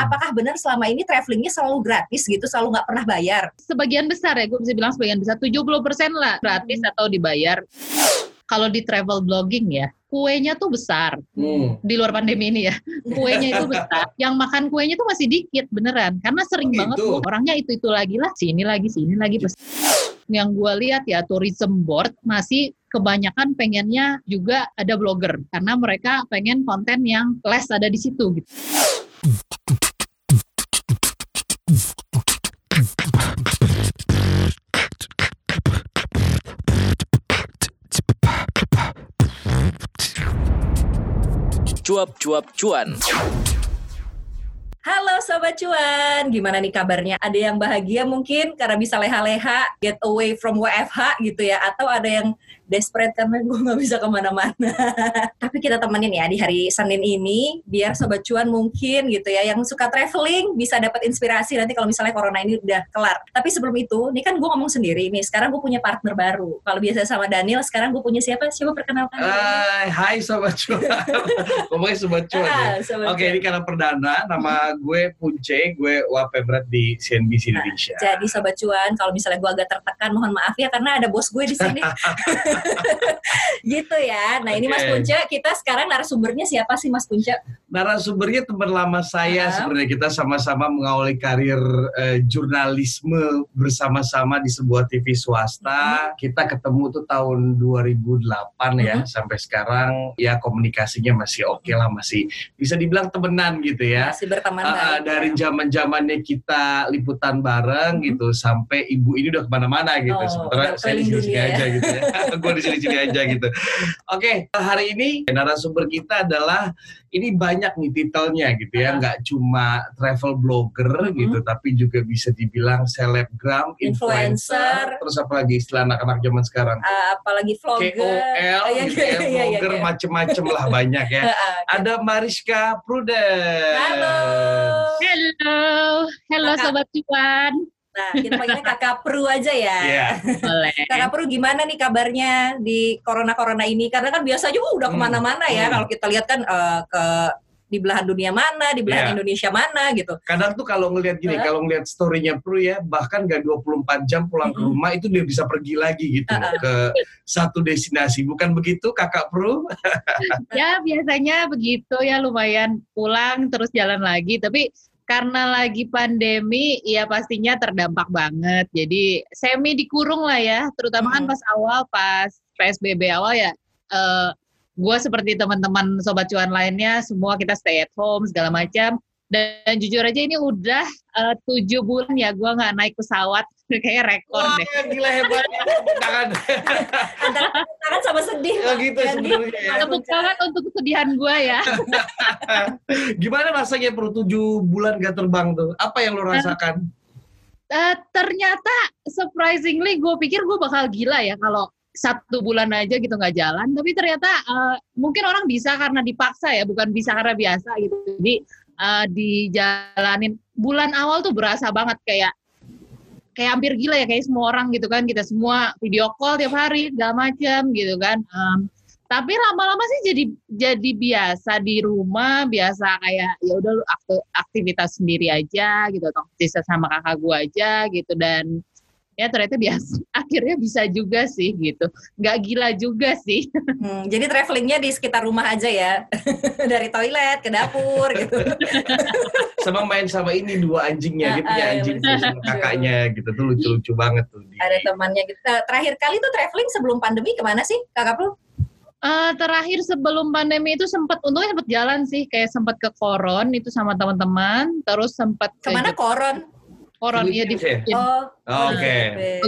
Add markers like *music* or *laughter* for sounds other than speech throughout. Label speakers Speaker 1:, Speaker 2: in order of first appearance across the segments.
Speaker 1: Apakah benar selama ini travelingnya selalu gratis gitu, selalu nggak pernah bayar?
Speaker 2: Sebagian besar ya, gue bisa bilang sebagian besar, 70% lah gratis hmm. atau dibayar. Kalau di travel blogging ya, kuenya tuh besar hmm. di luar pandemi ini ya kuenya itu besar *laughs* yang makan kuenya tuh masih dikit beneran karena sering oh, banget tuh, orangnya itu itu lagi lah sini lagi sini lagi yang gue lihat ya tourism board masih kebanyakan pengennya juga ada blogger karena mereka pengen konten yang less ada di situ gitu.
Speaker 1: Cuap-cuap cuan. Halo Sobat Cuan, gimana nih kabarnya? Ada yang bahagia mungkin karena bisa leha-leha, get away from WFH gitu ya, atau ada yang desperate karena gue nggak bisa ke mana-mana. *laughs* Tapi kita temenin ya di hari Senin ini, biar Sobat Cuan mungkin gitu ya, yang suka traveling bisa dapat inspirasi nanti kalau misalnya Corona ini udah kelar. Tapi sebelum itu, ini kan gue ngomong sendiri nih, sekarang gue punya partner baru. Kalau biasa sama Daniel, sekarang gue punya siapa? Siapa perkenalkan?
Speaker 3: Uh, hai Sobat Cuan. *laughs* Ngomongnya Sobat Cuan ah, ya? Oke, okay, ini karena perdana, nama gue Punce, gue wapebret di CNBC nah, Indonesia.
Speaker 1: Nah, jadi Sobat Cuan, kalau misalnya gue agak tertekan, mohon maaf ya, karena ada bos gue di sini. *laughs* *laughs* gitu ya. Nah okay. ini Mas Punca, kita sekarang narasumbernya siapa sih Mas Punca?
Speaker 3: Narasumbernya teman lama saya uh. sebenarnya kita sama-sama mengawali karir uh, jurnalisme bersama-sama di sebuah TV swasta. Uh. Kita ketemu tuh tahun 2008 uh. ya sampai sekarang ya komunikasinya masih oke okay lah masih bisa dibilang temenan gitu ya.
Speaker 1: Masih berteman
Speaker 3: uh, dari zaman zamannya kita liputan bareng uh. gitu sampai ibu ini udah ke mana-mana gitu. Oh, Sementara saya di sini ya. aja gitu ya. *laughs* di sini-sini aja gitu. Oke, okay, hari ini narasumber kita adalah ini banyak nih titelnya gitu ya, nggak cuma travel blogger mm -hmm. gitu, tapi juga bisa dibilang selebgram, influencer, influencer terus apa lagi istilah anak-anak zaman sekarang?
Speaker 1: Uh, apalagi vlogger,
Speaker 3: KOL, oh, gitu ya, vlogger iya, macem-macem lah *laughs* banyak ya. Ada Mariska Pruden.
Speaker 1: Halo.
Speaker 2: Halo. Halo Sobat Cuan.
Speaker 1: Nah, kita panggilnya Kakak Pru aja ya. Yeah. Boleh. Kakak Pru gimana nih kabarnya di corona-corona ini? Karena kan biasanya uh, udah hmm. ke mana-mana ya. Hmm. Kalau kita lihat kan uh, ke di belahan dunia mana, di belahan yeah. Indonesia mana gitu.
Speaker 3: Kadang tuh kalau ngelihat gini, uh. kalau ngelihat story-nya Pru ya, bahkan gak 24 jam pulang ke rumah itu dia bisa pergi lagi gitu uh -uh. ke satu destinasi. Bukan begitu Kakak Pru?
Speaker 2: ya, biasanya begitu ya lumayan pulang terus jalan lagi, tapi karena lagi pandemi ya pastinya terdampak banget. Jadi semi dikurung lah ya, terutama kan hmm. kan pas awal pas PSBB awal ya uh, eh, gue seperti teman-teman sobat cuan lainnya semua kita stay at home segala macam dan jujur aja ini udah uh, tujuh bulan ya gue nggak naik pesawat kayak rekor Wah, deh.
Speaker 3: gila hebat. Tangan.
Speaker 1: Tangan sama sedih.
Speaker 3: Ya gitu sebenarnya ya.
Speaker 2: Tepuk tangan untuk kesedihan gue ya. *laughs*
Speaker 3: Gimana rasanya perlu tujuh bulan gak terbang tuh? Apa yang lo rasakan?
Speaker 2: Uh, ternyata surprisingly gue pikir gue bakal gila ya kalau satu bulan aja gitu nggak jalan tapi ternyata uh, mungkin orang bisa karena dipaksa ya bukan bisa karena biasa gitu jadi uh, dijalanin bulan awal tuh berasa banget kayak kayak hampir gila ya kayak semua orang gitu kan. Kita semua video call tiap hari segala macam gitu kan. Um, tapi lama-lama sih jadi jadi biasa di rumah biasa kayak ya udah aktivitas sendiri aja gitu atau sama kakak gua aja gitu. Dan ya ternyata biasa akhirnya bisa juga sih gitu. Nggak gila juga sih. *laughs*
Speaker 1: Hmm, jadi travelingnya di sekitar rumah aja ya? *laughs* Dari toilet ke dapur *laughs* gitu.
Speaker 3: Sama main sama ini dua anjingnya dia punya anjing sama kakaknya gitu. Tuh lucu-lucu banget tuh
Speaker 1: ada temannya gitu. Nah, terakhir kali tuh traveling sebelum pandemi ke mana sih kakak lu?
Speaker 2: Uh, terakhir sebelum pandemi itu sempat untungnya sempat jalan sih. Kayak sempat ke Koron itu sama teman-teman. Terus sempat
Speaker 1: ke mana ke Koron
Speaker 2: Koron ya di
Speaker 1: Oh,
Speaker 3: oke. Okay.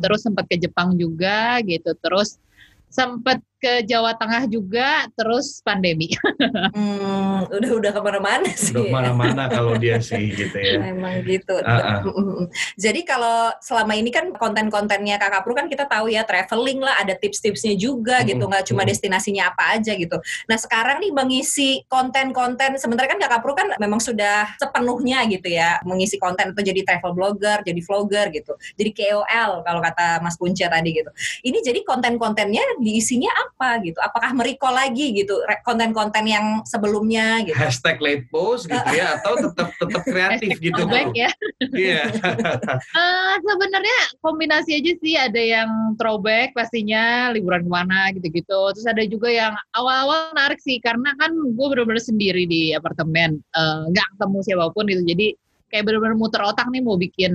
Speaker 2: Terus sempat ke Jepang juga gitu. Terus sempat ke Jawa Tengah juga, terus pandemi. *laughs*
Speaker 1: hmm, udah udah ke mana-mana sih.
Speaker 3: Udah ke mana-mana kalau dia sih gitu ya.
Speaker 1: Emang gitu. Uh -uh. Jadi kalau selama ini kan konten-kontennya Kakak Pru kan kita tahu ya traveling lah, ada tips-tipsnya juga hmm. gitu, nggak cuma destinasinya apa aja gitu. Nah sekarang nih mengisi konten-konten, sementara kan Kakak Pru kan memang sudah sepenuhnya gitu ya, mengisi konten itu jadi travel blogger, jadi vlogger gitu, jadi KOL kalau kata Mas Punca tadi gitu. Ini jadi konten-kontennya diisinya apa? Apa gitu? Apakah merecall lagi gitu konten-konten yang sebelumnya gitu?
Speaker 3: Hashtag late post gitu ya atau tetap tetap *laughs* kreatif gitu
Speaker 2: ya.
Speaker 3: Iya.
Speaker 2: uh, *laughs* *laughs* Sebenarnya kombinasi aja sih ada yang throwback pastinya liburan ke mana gitu-gitu. Terus ada juga yang awal-awal menarik sih karena kan gue bener-bener sendiri di apartemen nggak uh, ketemu siapa pun gitu. Jadi kayak benar-benar muter otak nih mau bikin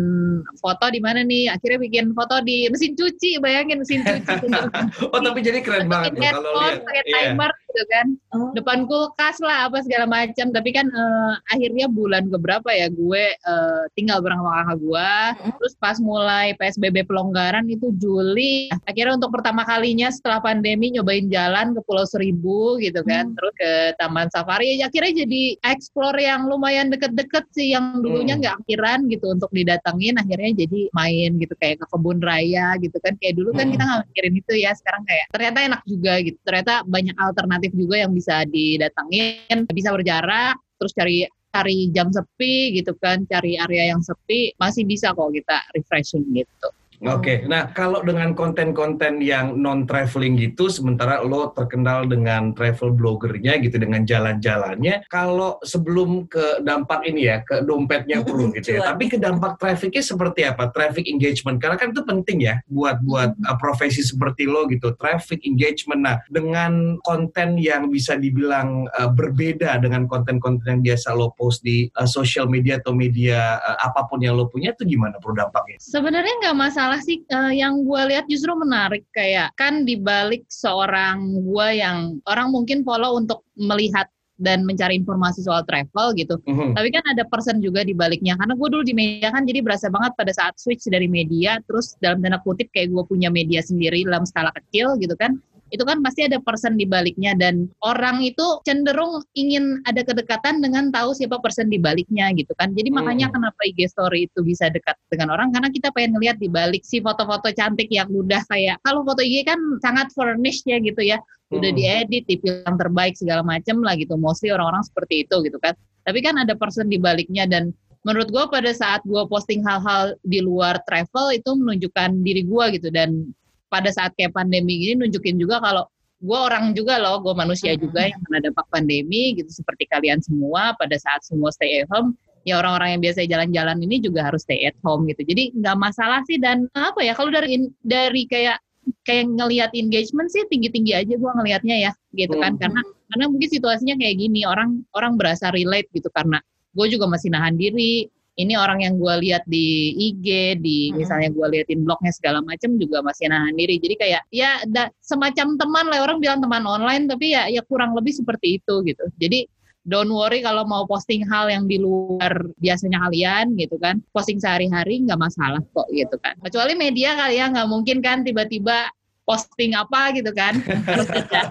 Speaker 2: foto di mana nih akhirnya bikin foto di mesin cuci bayangin mesin cuci *laughs*
Speaker 3: oh tapi jadi keren banget
Speaker 2: loh kalau lihat pakai iya. timer yeah. gitu kan oh. depan kulkas lah apa segala macam tapi kan uh, akhirnya bulan keberapa ya gue uh, tinggal bareng sama kakak gue mm-hmm. terus pas mulai PSBB pelonggaran itu Juli akhirnya untuk pertama kalinya setelah pandemi nyobain jalan ke Pulau Seribu gitu kan mm. terus ke Taman Safari akhirnya jadi explore yang lumayan deket-deket sih yang dulunya dulunya nggak akhiran gitu untuk didatengin akhirnya jadi main gitu kayak ke kebun raya gitu kan. Kayak dulu kan hmm. kita nggak mikirin itu ya sekarang kayak ternyata enak juga gitu. Ternyata banyak alternatif juga yang bisa didatengin. Bisa berjarak terus cari cari jam sepi gitu kan cari area yang sepi masih bisa kok kita refreshing gitu
Speaker 3: Oke, okay. nah kalau dengan konten-konten yang non traveling gitu, sementara lo terkenal dengan travel bloggernya gitu, dengan jalan-jalannya, kalau sebelum ke dampak ini ya, ke dompetnya perlu gitu ya, tapi ke dampak trafficnya seperti apa? Traffic engagement, karena kan itu penting ya buat buat uh, profesi seperti lo gitu, traffic engagement. Nah, dengan konten yang bisa dibilang uh, berbeda dengan konten-konten yang biasa lo post di uh, social media atau media uh, apa pun yang lo punya, itu gimana bro dampaknya?
Speaker 2: Sebenarnya nggak masalah masalah sih uh, yang gue lihat justru menarik kayak kan dibalik seorang gue yang orang mungkin follow untuk melihat dan mencari informasi soal travel gitu. Mm-hmm. Tapi kan ada person juga di baliknya. Karena gue dulu di media kan jadi berasa banget pada saat switch dari media, terus dalam tanda kutip kayak gue punya media sendiri dalam skala kecil gitu kan itu kan pasti ada person di baliknya dan orang itu cenderung ingin ada kedekatan dengan tahu siapa person di baliknya gitu kan. Jadi makanya hmm. kenapa IG story itu bisa dekat dengan orang karena kita pengen ngeliat di balik si foto-foto cantik yang udah kayak kalau foto IG kan sangat furnished ya gitu ya. Udah hmm. diedit, dipilih yang terbaik segala macam lah gitu. Mostly orang-orang seperti itu gitu kan. Tapi kan ada person di baliknya dan menurut gue pada saat gue posting hal-hal di luar travel itu menunjukkan diri gue gitu dan pada saat kayak pandemi ini nunjukin juga kalau gue orang juga loh, gue manusia hmm. juga yang kena dampak pandemi gitu seperti kalian semua pada saat semua stay at home ya orang-orang yang biasa jalan-jalan ini juga harus stay at home gitu. Jadi nggak masalah sih dan apa ya kalau dari dari kayak kayak ngelihat engagement sih tinggi-tinggi aja gue ngelihatnya ya gitu kan hmm. karena karena mungkin situasinya kayak gini orang orang berasa relate gitu karena gue juga masih nahan diri ini orang yang gue lihat di IG, di hmm. misalnya gue liatin blognya segala macam juga masih nahan diri. Jadi kayak ya da, semacam teman lah orang bilang teman online, tapi ya ya kurang lebih seperti itu gitu. Jadi don't worry kalau mau posting hal yang di luar biasanya kalian gitu kan, posting sehari-hari nggak masalah kok gitu kan. Kecuali media kali ya nggak mungkin kan tiba-tiba posting apa gitu kan harus ada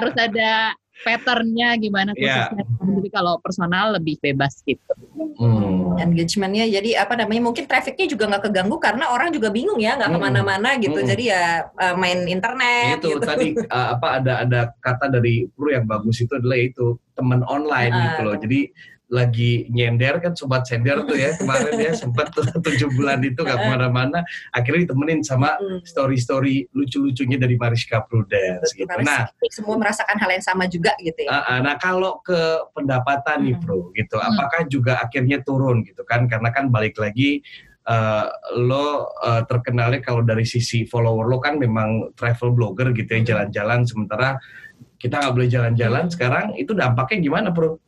Speaker 2: harus ada patternnya gimana iya. khususnya. Yeah. Jadi kalau personal lebih bebas gitu.
Speaker 1: Hmm. Engagementnya jadi apa namanya mungkin trafficnya juga nggak keganggu karena orang juga bingung ya nggak hmm. ke mana-mana gitu. Hmm. Jadi ya uh, main internet.
Speaker 3: Itu gitu. tadi uh, *laughs* apa ada ada kata dari Pru yang bagus itu adalah itu teman online uh, gitu loh. Jadi lagi nyender kan sobat sender tuh ya kemarin ya *laughs* sempat tuh tujuh bulan itu gak ke mana-mana akhirnya ditemenin sama story-story lucu-lucunya dari Mariska Prudence gitu.
Speaker 1: Nah semua merasakan hal yang sama juga gitu ya.
Speaker 3: Uh, nah kalau ke pendapatan nih Bro gitu, hmm. apakah juga akhirnya turun gitu kan? Karena kan balik lagi Uh, lo uh, terkenalnya kalau dari sisi follower lo kan memang travel blogger gitu ya jalan-jalan sementara kita nggak boleh jalan-jalan sekarang itu dampaknya gimana bro?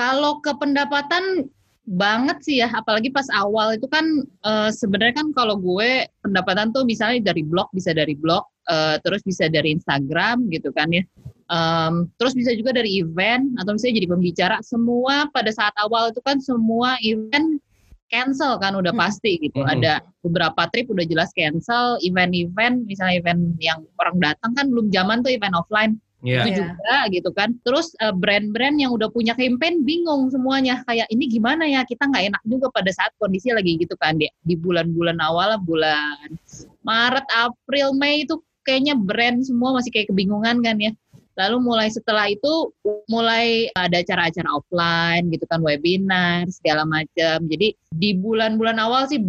Speaker 2: Kalau ke pendapatan banget sih ya, apalagi pas awal itu kan uh, sebenarnya kan kalau gue pendapatan tuh misalnya dari blog bisa dari blog, uh, terus bisa dari Instagram gitu kan ya. Um, terus bisa juga dari event atau misalnya jadi pembicara. Semua pada saat awal itu kan semua event cancel kan udah hmm. pasti gitu. Hmm. Ada beberapa trip udah jelas cancel, event-event misalnya event yang orang datang kan belum zaman tuh event offline yeah. itu yeah. juga gitu kan. Terus uh, brand-brand yang udah punya campaign bingung semuanya kayak ini gimana ya kita nggak enak juga pada saat kondisi lagi gitu kan di, di bulan-bulan awal bulan Maret, April, Mei itu kayaknya brand semua masih kayak kebingungan kan ya. Lalu mulai setelah itu mulai ada acara-acara offline gitu kan webinar segala macam. Jadi di bulan-bulan awal sih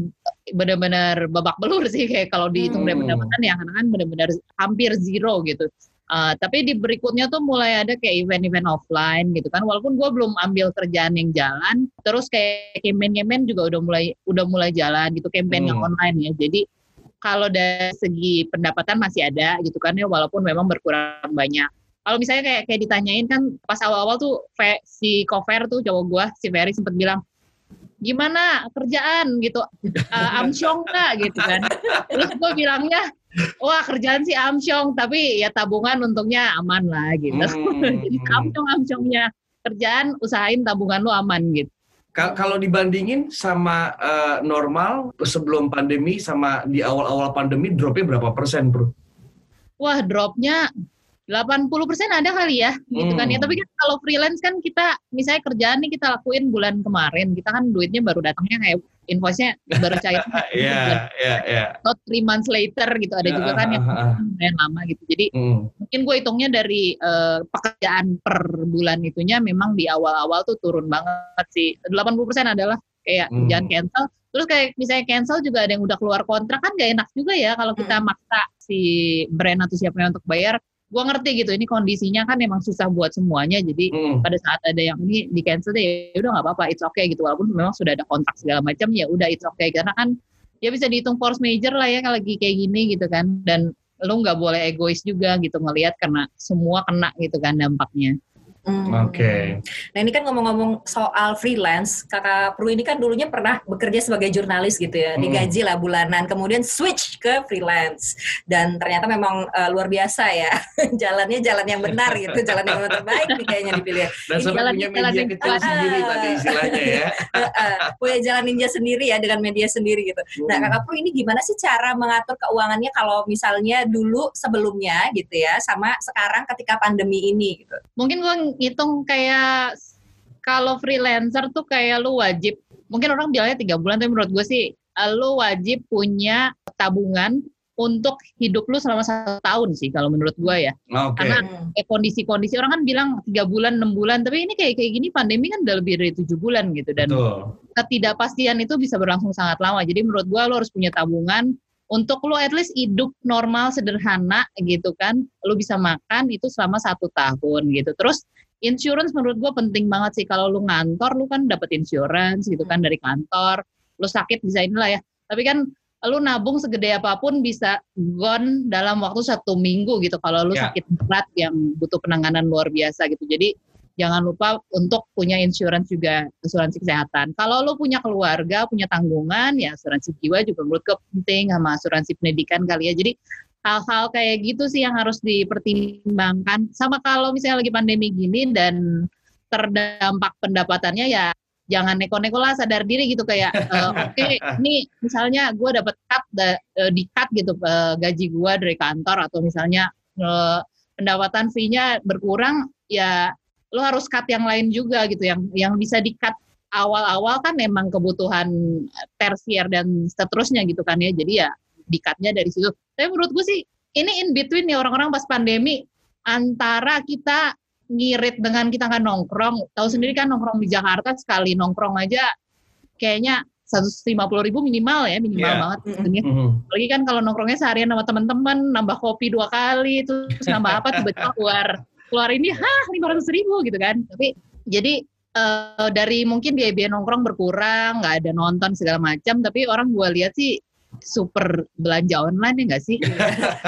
Speaker 2: benar-benar babak belur sih kayak kalau dihitung dari
Speaker 3: Hmm.
Speaker 2: pendapatan ya kan benar-benar hampir zero gitu. Uh, tapi di berikutnya tuh mulai ada kayak event-event offline gitu kan. Walaupun gue belum ambil kerjaan yang jalan, terus kayak campaign-campaign juga udah mulai udah mulai jalan gitu campaign yang
Speaker 3: Hmm.
Speaker 2: online ya. Jadi kalau dari segi pendapatan masih ada gitu kan ya walaupun memang berkurang banyak. Kalau misalnya kayak kayak ditanyain kan pas awal-awal tuh Fe- si cover tuh cowok gua si Ferry sempat bilang gimana kerjaan gitu uh, amsyong nggak gitu kan terus gue bilangnya wah kerjaan sih amsyong tapi ya tabungan untungnya aman lah gitu
Speaker 3: Hmm. *laughs*
Speaker 2: jadi amsyong amsyongnya kerjaan usahain tabungan lu aman gitu
Speaker 3: Ka- Kalau dibandingin sama eh, normal sebelum pandemi sama di awal-awal pandemi dropnya berapa persen, bro?
Speaker 2: wah dropnya 80% ada kali ya gitu kan ya
Speaker 3: Hmm.
Speaker 2: tapi kan kalau freelance kan kita misalnya kerjaan nih kita lakuin bulan kemarin kita kan duitnya baru datangnya kayak invoice-nya baru cair *laughs*
Speaker 3: Iya, iya, iya.
Speaker 2: not three months later gitu ada juga kan yang
Speaker 3: Ah, ah, ah.
Speaker 2: lumayan lama gitu jadi
Speaker 3: Hmm.
Speaker 2: mungkin gue hitungnya dari eh, pekerjaan per bulan itunya memang di awal-awal tuh turun banget sih 80% adalah kayak
Speaker 3: Hmm.
Speaker 2: kerjaan cancel terus kayak misalnya cancel juga ada yang udah keluar kontrak kan gak enak juga ya kalau kita maksa si brand atau siapa untuk bayar gue ngerti gitu ini kondisinya kan emang susah buat semuanya jadi
Speaker 3: Hmm.
Speaker 2: pada saat ada yang ini di cancel deh ya udah nggak apa-apa it's okay gitu. Walaupun memang sudah ada kontrak segala macam ya udah it's okay. Karena kan ya bisa dihitung force major lah ya kalau lagi kayak gini gitu kan. Dan lu nggak boleh egois juga gitu ngelihat karena semua kena gitu kan dampaknya
Speaker 1: Hmm.
Speaker 3: Oke.
Speaker 1: Nah ini kan ngomong-ngomong soal freelance, kakak Pru ini kan dulunya pernah bekerja sebagai jurnalis gitu ya,
Speaker 3: Hmm.
Speaker 1: digaji lah bulanan, kemudian switch ke freelance dan ternyata memang eh, luar biasa ya, *laughs* jalannya jalan yang benar gitu, jalan yang terbaik nih kayaknya dipilih.
Speaker 3: Dan
Speaker 1: Ini
Speaker 2: jalan-
Speaker 3: punya
Speaker 2: jalan
Speaker 3: media
Speaker 2: yang
Speaker 3: kecil
Speaker 1: kelas.
Speaker 3: sendiri
Speaker 1: Ah.
Speaker 3: tadi istilahnya ya. *laughs*
Speaker 1: Eh, eh, punya jalan ninja sendiri ya dengan media sendiri gitu. Nah
Speaker 3: Hmm.
Speaker 1: kakak Pru ini gimana sih cara mengatur keuangannya kalau misalnya dulu sebelumnya gitu ya, sama sekarang ketika pandemi ini gitu.
Speaker 2: mungkin gue ngitung kayak kalau freelancer tuh kayak lu wajib mungkin orang bilangnya tiga bulan tapi menurut gue sih eh, lu wajib punya tabungan untuk hidup lu selama satu tahun sih kalau menurut gue ya
Speaker 3: Oke.
Speaker 2: Karena- kayak kondisi-kondisi orang kan bilang tiga bulan enam bulan tapi ini kayak kayak gini pandemi kan udah lebih dari tujuh bulan gitu dan
Speaker 3: Betul.
Speaker 2: ketidakpastian itu bisa berlangsung sangat lama jadi menurut gua lo harus punya tabungan untuk lo at least hidup normal sederhana gitu kan. Lo bisa makan itu selama satu tahun gitu. Terus insurance menurut gua penting banget sih. Kalau lo ngantor lo kan dapat insurance gitu kan dari kantor. Lo sakit bisa inilah ya. Tapi kan lu nabung segede apa pun bisa gone dalam waktu satu minggu gitu. Kalau lu
Speaker 3: Ya.
Speaker 2: sakit berat yang butuh penanganan luar biasa gitu. Jadi jangan lupa untuk punya insurance juga asuransi kesehatan. Kalau lu punya keluarga punya tanggungan ya asuransi jiwa juga menurut gue penting sama asuransi pendidikan kali ya. Jadi hal-hal kayak gitu sih yang harus dipertimbangkan. Sama kalau misalnya lagi pandemi gini dan terdampak pendapatannya ya jangan neko-neko lah sadar diri gitu. Kayak *laughs* eh, oke ini misalnya gue dapat cut da- eh, di cut gitu eh, gaji gue dari kantor atau misalnya eh, pendapatan fee-nya berkurang ya lo harus cut yang lain juga gitu yang yang bisa di cut awal-awal kan memang kebutuhan tersier dan seterusnya gitu kan ya jadi ya di cut-nya dari situ tapi menurut gue sih ini in between nih orang-orang pas pandemi antara kita ngirit dengan kita nggak nongkrong. Tahu sendiri kan nongkrong di Jakarta sekali nongkrong aja kayaknya 150 ribu minimal ya, minimal
Speaker 3: Iya.
Speaker 2: banget. Sebenarnya.
Speaker 3: Mhm.
Speaker 2: Apalagi kan kalau nongkrongnya seharian sama teman-teman, nambah kopi dua kali, terus nambah apa tiba-tiba keluar keluar ini, hah 500 ribu gitu kan. Tapi jadi eh, dari mungkin biaya-biaya nongkrong berkurang, nggak ada nonton segala macam, tapi orang gua lihat sih super belanja online ya nggak sih? *laughs*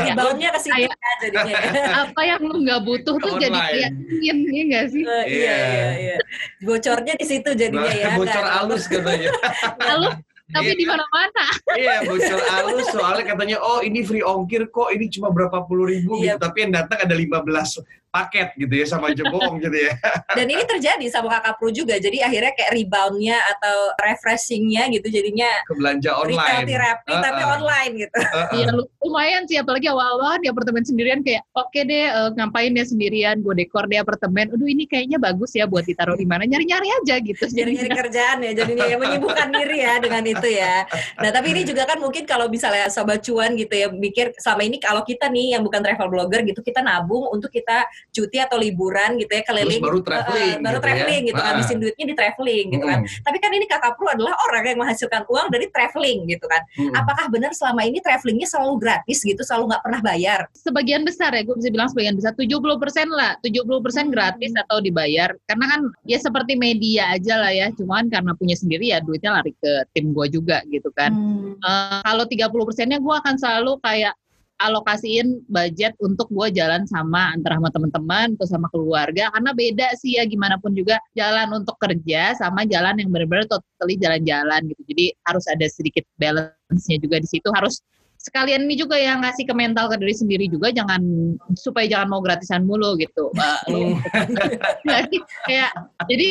Speaker 2: Ya,
Speaker 1: Reboundnya ke ya jadinya. *laughs*
Speaker 2: apa yang lu nggak butuh tuh jadi
Speaker 3: Online.
Speaker 2: kelihatan ya nggak sih?
Speaker 1: Eh, iya,
Speaker 3: Iya.
Speaker 1: iya, iya. Bocornya di situ jadinya ya.
Speaker 3: Nah, *laughs* bocor
Speaker 1: nggak-
Speaker 3: alus katanya.
Speaker 2: Lalu tapi
Speaker 3: Iya.
Speaker 2: di mana-mana.
Speaker 3: iya, bocor alus soalnya katanya oh ini free ongkir kok ini cuma berapa puluh ribu
Speaker 1: Iya.
Speaker 3: gitu. Tapi yang datang ada 15 paket gitu ya sama aja bohong gitu ya. *laughs*
Speaker 1: Dan ini terjadi sama kakak Pro juga. Jadi akhirnya kayak reboundnya atau refreshingnya gitu jadinya
Speaker 3: Ke belanja
Speaker 1: retail
Speaker 3: online.
Speaker 1: therapy
Speaker 3: Uh-uh.
Speaker 1: tapi online gitu.
Speaker 2: Iya lu- lumayan sih apalagi awal-awal di apartemen sendirian kayak oke deh eh, ngapain ya sendirian gue dekor di apartemen. Aduh ini kayaknya bagus ya buat ditaruh di mana nyari-nyari aja gitu.
Speaker 1: Nyari-nyari kerjaan ya jadinya ya menyibukkan diri ya dengan itu ya. Nah tapi ini juga kan mungkin kalau misalnya sobat cuan gitu ya mikir selama ini kalau kita nih yang bukan travel blogger gitu kita nabung untuk kita cuti atau liburan gitu ya keliling
Speaker 3: Terus baru traveling,
Speaker 1: uh, baru
Speaker 3: gitu
Speaker 1: traveling
Speaker 3: ya.
Speaker 1: gitu
Speaker 3: Ah.
Speaker 1: ngabisin duitnya di traveling gitu kan
Speaker 3: Mm-mm.
Speaker 1: tapi kan ini kakak Pru adalah orang yang menghasilkan uang dari traveling gitu kan
Speaker 3: Mm-mm.
Speaker 1: apakah benar selama ini travelingnya selalu gratis gitu selalu nggak pernah bayar
Speaker 2: sebagian besar ya gue bisa bilang sebagian besar 70% lah 70%
Speaker 1: Hmm.
Speaker 2: gratis atau dibayar karena kan ya seperti media aja lah ya cuman karena punya sendiri ya duitnya lari ke tim gue juga gitu kan
Speaker 1: Hmm.
Speaker 2: Eh, kalau 30 persennya gue akan selalu kayak alokasiin budget untuk gue jalan sama antara sama teman-teman atau sama keluarga karena beda sih ya gimana pun juga jalan untuk kerja sama jalan yang benar-benar totally jalan-jalan gitu. Jadi harus ada sedikit balance-nya juga di situ harus sekalian ini juga yang ngasih ke mental ke diri sendiri juga jangan supaya jangan mau gratisan mulu gitu Mbak.
Speaker 3: Hmm.
Speaker 2: Jadi *laughs* kayak jadi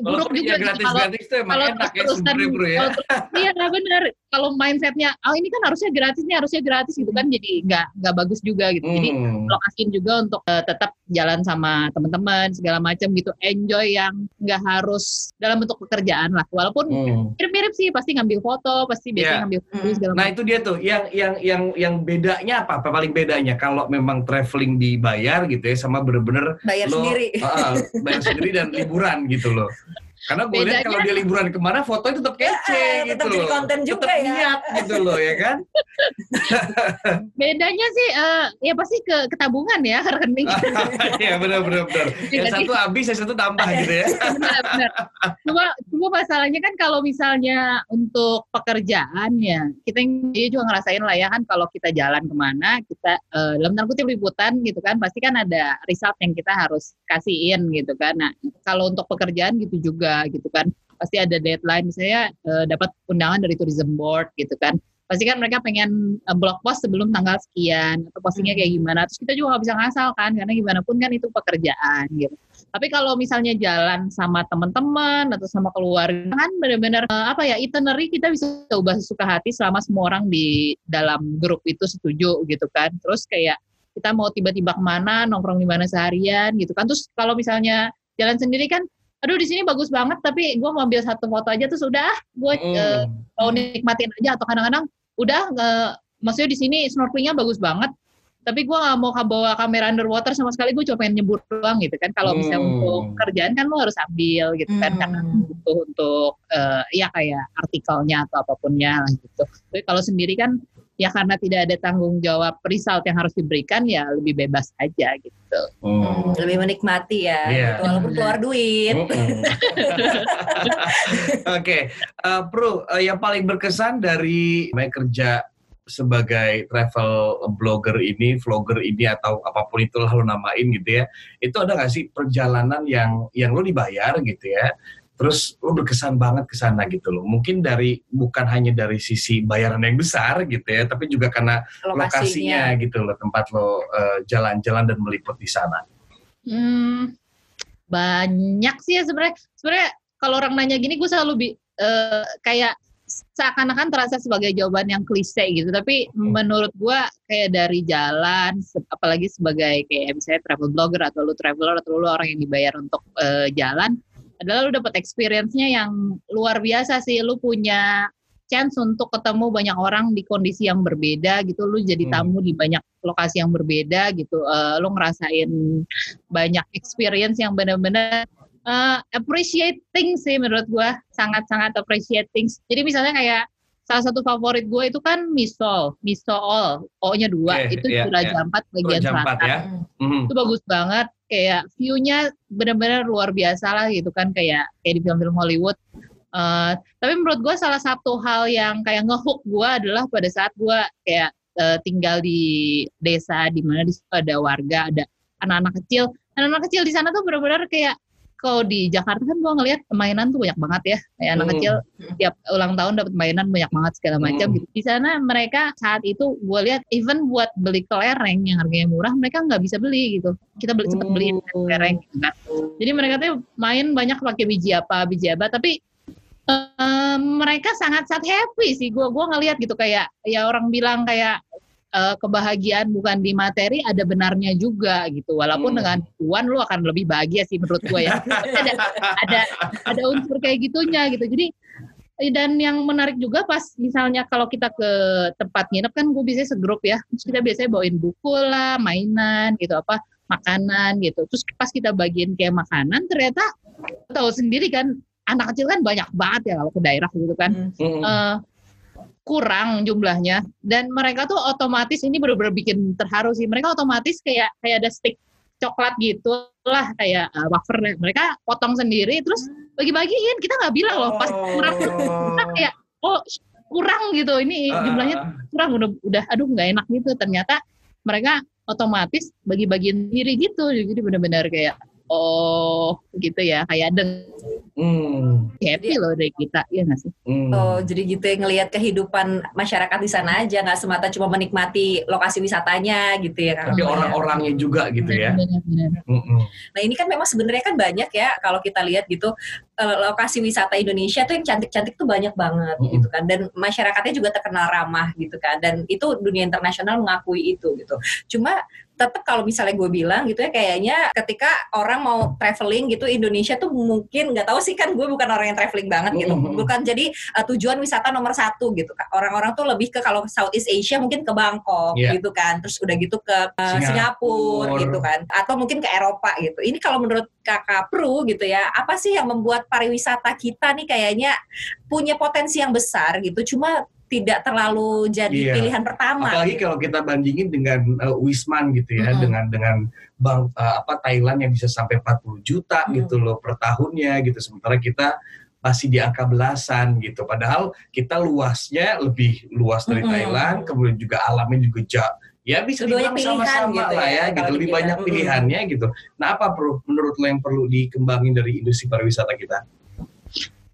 Speaker 2: buruk
Speaker 3: Walaupun
Speaker 2: juga
Speaker 3: ya
Speaker 2: kalau
Speaker 3: tuh emang
Speaker 2: kalau
Speaker 3: enak ya
Speaker 2: terus-terusan
Speaker 3: sebenarnya bro ya.
Speaker 2: kalau terus- iya nah benar kalau mindsetnya oh ini kan harusnya gratis nih harusnya gratis gitu kan jadi nggak nggak bagus juga gitu jadi
Speaker 3: Hmm.
Speaker 2: lokasiin juga untuk eh, tetap jalan sama teman-teman segala macam gitu enjoy yang nggak harus dalam bentuk pekerjaan lah walaupun
Speaker 3: Hmm.
Speaker 2: mirip-mirip sih pasti ngambil foto pasti biasanya
Speaker 3: Iya.
Speaker 2: ngambil foto
Speaker 1: Hmm.
Speaker 2: segala
Speaker 3: Nah
Speaker 2: macam
Speaker 3: itu dia tuh yang yang yang yang bedanya apa? Apa paling bedanya kalau memang traveling dibayar gitu ya sama bener-bener
Speaker 1: bayar
Speaker 3: lo
Speaker 1: sendiri
Speaker 3: ah, bayar sendiri dan liburan gitu loh. *laughs* Karena gue lihat kalau dia liburan ke mana fotonya tetap kece
Speaker 1: Eh,
Speaker 3: gitu
Speaker 1: tetap jadi
Speaker 3: loh.
Speaker 1: konten juga
Speaker 3: Tetap
Speaker 1: ya.
Speaker 3: niat gitu loh ya kan. *laughs*
Speaker 2: bedanya sih eh, ya pasti ke ketabungan ya *laughs* rekening *laughs*
Speaker 3: Iya benar benar benar. Yang
Speaker 2: Jadi-
Speaker 3: satu habis, yang satu tambah gitu ya.
Speaker 2: benar benar cuma cuma masalahnya kan kalau misalnya untuk pekerjaan ya kita dia juga ngerasain lah ya kan kalau kita jalan ke mana kita eh, dalam tanda kutip liputan gitu kan pasti kan ada result yang kita harus kasihin gitu kan nah kalau untuk pekerjaan gitu juga gitu kan. Pasti ada deadline misalnya eh, dapat undangan dari tourism board gitu kan. Pasti kan mereka pengen eh, blog post sebelum tanggal sekian atau postingnya kayak gimana. Terus kita juga nggak bisa ngasal kan karena gimana pun kan itu pekerjaan gitu. Tapi kalau misalnya jalan sama teman-teman atau sama keluarga kan benar-benar eh, apa ya itinerary kita bisa ubah sesuka hati selama semua orang di dalam grup itu setuju gitu kan. Terus kayak kita mau tiba-tiba ke mana nongkrong di mana seharian gitu kan. Terus kalau misalnya jalan sendiri kan aduh di sini bagus banget tapi gue mau ambil satu foto aja terus udah gue eh,
Speaker 3: Hmm.
Speaker 2: mau nikmatin aja atau kadang-kadang udah nggak maksudnya di sini snorkelingnya bagus banget tapi gue nggak mau bawa kamera underwater sama sekali gue cuma pengen nyebur doang gitu kan kalau misalnya
Speaker 3: Hmm.
Speaker 2: untuk kerjaan kan lo harus ambil gitu kan
Speaker 1: Hmm.
Speaker 2: karena butuh untuk eh, ya kayak artikelnya atau apapunnya lah gitu tapi kalau sendiri kan ya karena tidak ada tanggung jawab result yang harus diberikan ya lebih bebas aja gitu
Speaker 3: Hmm.
Speaker 1: Hmm, lebih menikmati ya
Speaker 3: Iya.
Speaker 1: gitu, walaupun keluar duit
Speaker 3: Mm-mm. *laughs* Oke, eh, Pro, eh, yang paling berkesan dari main kerja sebagai travel blogger ini, vlogger ini atau apa pun itulah lo namain gitu ya, itu ada nggak sih perjalanan yang yang lo dibayar gitu ya, terus lo berkesan banget ke sana gitu loh. Mungkin dari bukan hanya dari sisi bayaran yang besar gitu ya, tapi juga karena lokasinya,
Speaker 1: lokasinya
Speaker 3: gitu loh tempat lo eh, jalan-jalan dan meliput di sana.
Speaker 2: Hmm, banyak sih ya sebenarnya. Sebenarnya kalau orang nanya gini, gue selalu bi- eh, kayak seakan-akan terasa sebagai jawaban yang klise gitu. Tapi menurut gue kayak dari jalan, apalagi sebagai kayak misalnya travel blogger atau lu traveler atau lu orang yang dibayar untuk eh, jalan, adalah lu dapat experience-nya yang luar biasa sih. Lu punya chance untuk ketemu banyak orang di kondisi yang berbeda gitu. Lu jadi
Speaker 3: Hmm.
Speaker 2: tamu di banyak lokasi yang berbeda gitu. Eh, lu ngerasain banyak experience yang benar-benar uh, appreciating sih menurut gue sangat-sangat appreciating jadi misalnya kayak salah satu favorit gue itu kan misol misol o-nya dua
Speaker 3: Oke,
Speaker 2: itu
Speaker 3: iya,
Speaker 2: Raja
Speaker 3: iya.
Speaker 2: Ampat bagian
Speaker 3: Ampat
Speaker 2: selatan
Speaker 3: ya. Mhm.
Speaker 2: itu bagus banget kayak view-nya benar-benar luar biasa lah gitu kan kayak kayak di film-film Hollywood Eh, tapi menurut gue salah satu hal yang kayak ngehook gue adalah pada saat gue kayak eh, tinggal di desa di mana di situ ada warga ada anak-anak kecil anak-anak kecil di sana tuh benar-benar kayak kalau di Jakarta kan gue ngelihat mainan tuh banyak banget ya kayak anak
Speaker 3: Hmm.
Speaker 2: kecil tiap ulang tahun dapat mainan banyak banget segala macam
Speaker 3: Hmm.
Speaker 2: gitu di sana mereka saat itu gue lihat even buat beli kelereng yang harganya murah mereka nggak bisa beli gitu kita beli cepet beli
Speaker 3: Oh.
Speaker 2: kelereng gitu kan jadi mereka tuh main banyak pakai biji apa biji apa tapi eh, mereka sangat sangat happy sih gue gua ngelihat gitu kayak ya orang bilang kayak eh, kebahagiaan bukan di materi ada benarnya juga gitu walaupun
Speaker 3: Hmm.
Speaker 2: dengan uang lu akan lebih bahagia sih menurut gue ya *laughs* ada ada ada unsur kayak gitunya gitu jadi eh, dan yang menarik juga pas misalnya kalau kita ke tempat nginep kan gue biasanya segrup ya terus kita biasanya bawain buku lah mainan gitu apa makanan gitu. Terus pas kita bagiin kayak makanan ternyata tahu sendiri kan anak kecil kan banyak banget ya kalau ke daerah gitu kan. Hmm. Uh, kurang jumlahnya. Dan mereka tuh otomatis ini benar-benar bikin terharu sih. Mereka otomatis kayak kayak ada stick coklat gitu lah kayak uh, wafer. Mereka potong sendiri terus bagi-bagiin. Kita nggak bilang loh pas kurang kita kayak oh kurang gitu. Ini jumlahnya kurang. Udah udah aduh nggak enak gitu. Ternyata mereka otomatis bagi-bagian sendiri gitu. Jadi benar-benar kayak oh gitu ya. Kayak deng hmm. happy loh dari kita ya nggak sih?
Speaker 1: Hmm. oh jadi gitu ya ngelihat kehidupan masyarakat di sana aja nggak semata cuma menikmati lokasi wisatanya gitu ya
Speaker 3: tapi orang-orangnya juga gitu ya. Benar, benar.
Speaker 1: nah ini kan memang sebenarnya kan banyak ya kalau kita lihat gitu eh, lokasi wisata Indonesia tuh yang cantik-cantik tuh banyak banget mm -hmm. gitu kan. Dan masyarakatnya juga terkenal ramah gitu kan. Dan itu dunia internasional mengakui itu gitu. Cuma tetap kalau misalnya gue bilang gitu ya kayaknya ketika orang mau traveling gitu Indonesia tuh mungkin nggak tahu sih kan gue bukan orang yang traveling banget gitu mm-hmm. bukan jadi uh, tujuan wisata nomor satu gitu orang-orang tuh lebih ke kalau Southeast Asia mungkin ke Bangkok yeah. gitu kan terus udah gitu ke uh, Singapura gitu kan atau mungkin ke Eropa gitu ini kalau menurut kakak Pru gitu ya apa sih yang membuat pariwisata kita nih kayaknya punya potensi yang besar gitu cuma tidak terlalu jadi iya. pilihan pertama.
Speaker 3: Apalagi gitu. kalau kita bandingin dengan uh, Wisman gitu ya, mm -hmm. dengan dengan bank uh, apa Thailand yang bisa sampai 40 juta mm -hmm. gitu loh per tahunnya gitu. Sementara kita masih di angka belasan gitu. Padahal kita luasnya lebih luas dari mm -hmm. Thailand, kemudian juga alamnya juga jauh. Ya bisa dibilang sama-sama gitu lah ya, ya gitu. Lebih kita, banyak pilihannya mm gitu. Nah apa perlu menurut lo yang perlu dikembangin dari industri pariwisata kita?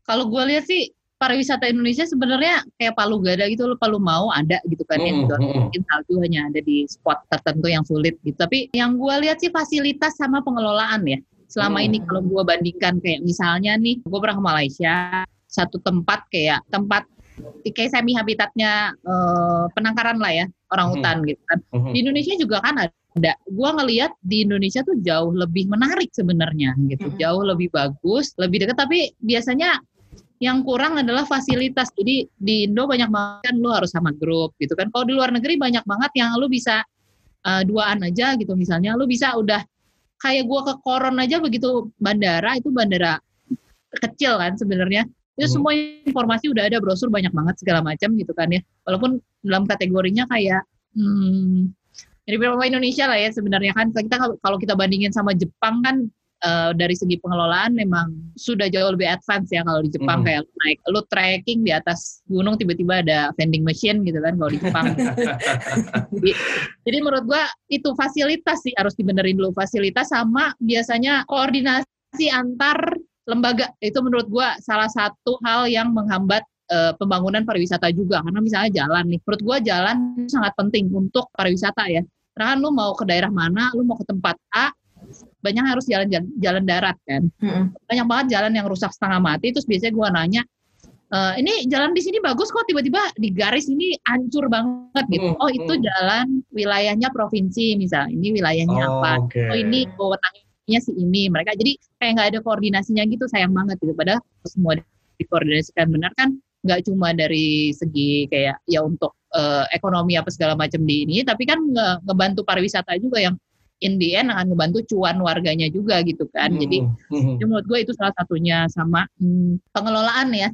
Speaker 2: Kalau gue lihat sih pariwisata Indonesia sebenarnya kayak Palu Gada gitu loh Palu mau ada gitu kan ya gitu. mungkin salju hanya ada di spot tertentu yang sulit gitu. Tapi yang gue lihat sih fasilitas sama pengelolaan ya. Selama hmm. ini kalau gue bandingkan kayak misalnya nih gue pernah ke Malaysia satu tempat kayak tempat kayak semi habitatnya eh, penangkaran lah ya orang hutan gitu kan. Di Indonesia juga kan ada. Gue ngelihat di Indonesia tuh jauh lebih menarik sebenarnya gitu. Hmm. jauh lebih bagus lebih dekat. Tapi biasanya yang kurang adalah fasilitas. Jadi di Indo banyak banget kan lu harus sama grup gitu kan. Kalau di luar negeri banyak banget yang lu bisa uh, duaan aja gitu misalnya. Lu bisa udah kayak gua ke Koron aja begitu bandara itu bandara kecil kan sebenarnya. Itu hmm. semua informasi udah ada brosur banyak banget segala macam gitu kan ya. Walaupun dalam kategorinya kayak hmm, jadi beberapa Indonesia lah ya sebenarnya kan kita kalau kita bandingin sama Jepang kan uh, dari segi pengelolaan memang sudah jauh lebih advance ya kalau di Jepang mm. kayak naik lu trekking di atas gunung tiba-tiba ada vending machine gitu kan kalau di Jepang. *laughs* jadi, jadi menurut gua itu fasilitas sih harus dibenerin dulu fasilitas sama biasanya koordinasi antar lembaga itu menurut gua salah satu hal yang menghambat uh, pembangunan pariwisata juga karena misalnya jalan nih menurut gua jalan sangat penting untuk pariwisata ya karena kan lu mau ke daerah mana lu mau ke tempat A banyak harus jalan jalan, jalan darat kan mm-hmm. banyak banget jalan yang rusak setengah mati terus biasanya gue nanya e, ini jalan di sini bagus kok tiba-tiba di garis ini hancur banget gitu mm-hmm. oh itu jalan wilayahnya provinsi misal ini wilayahnya oh, apa okay. oh ini wewenangnya si ini mereka jadi kayak nggak ada koordinasinya gitu sayang banget gitu padahal semua dikoordinasikan benar kan nggak cuma dari segi kayak ya untuk uh, ekonomi apa segala macam di ini tapi kan nge ngebantu pariwisata juga yang in the end akan membantu cuan warganya juga gitu kan. Hmm. Jadi hmm. menurut gue itu salah satunya sama hmm, pengelolaan ya.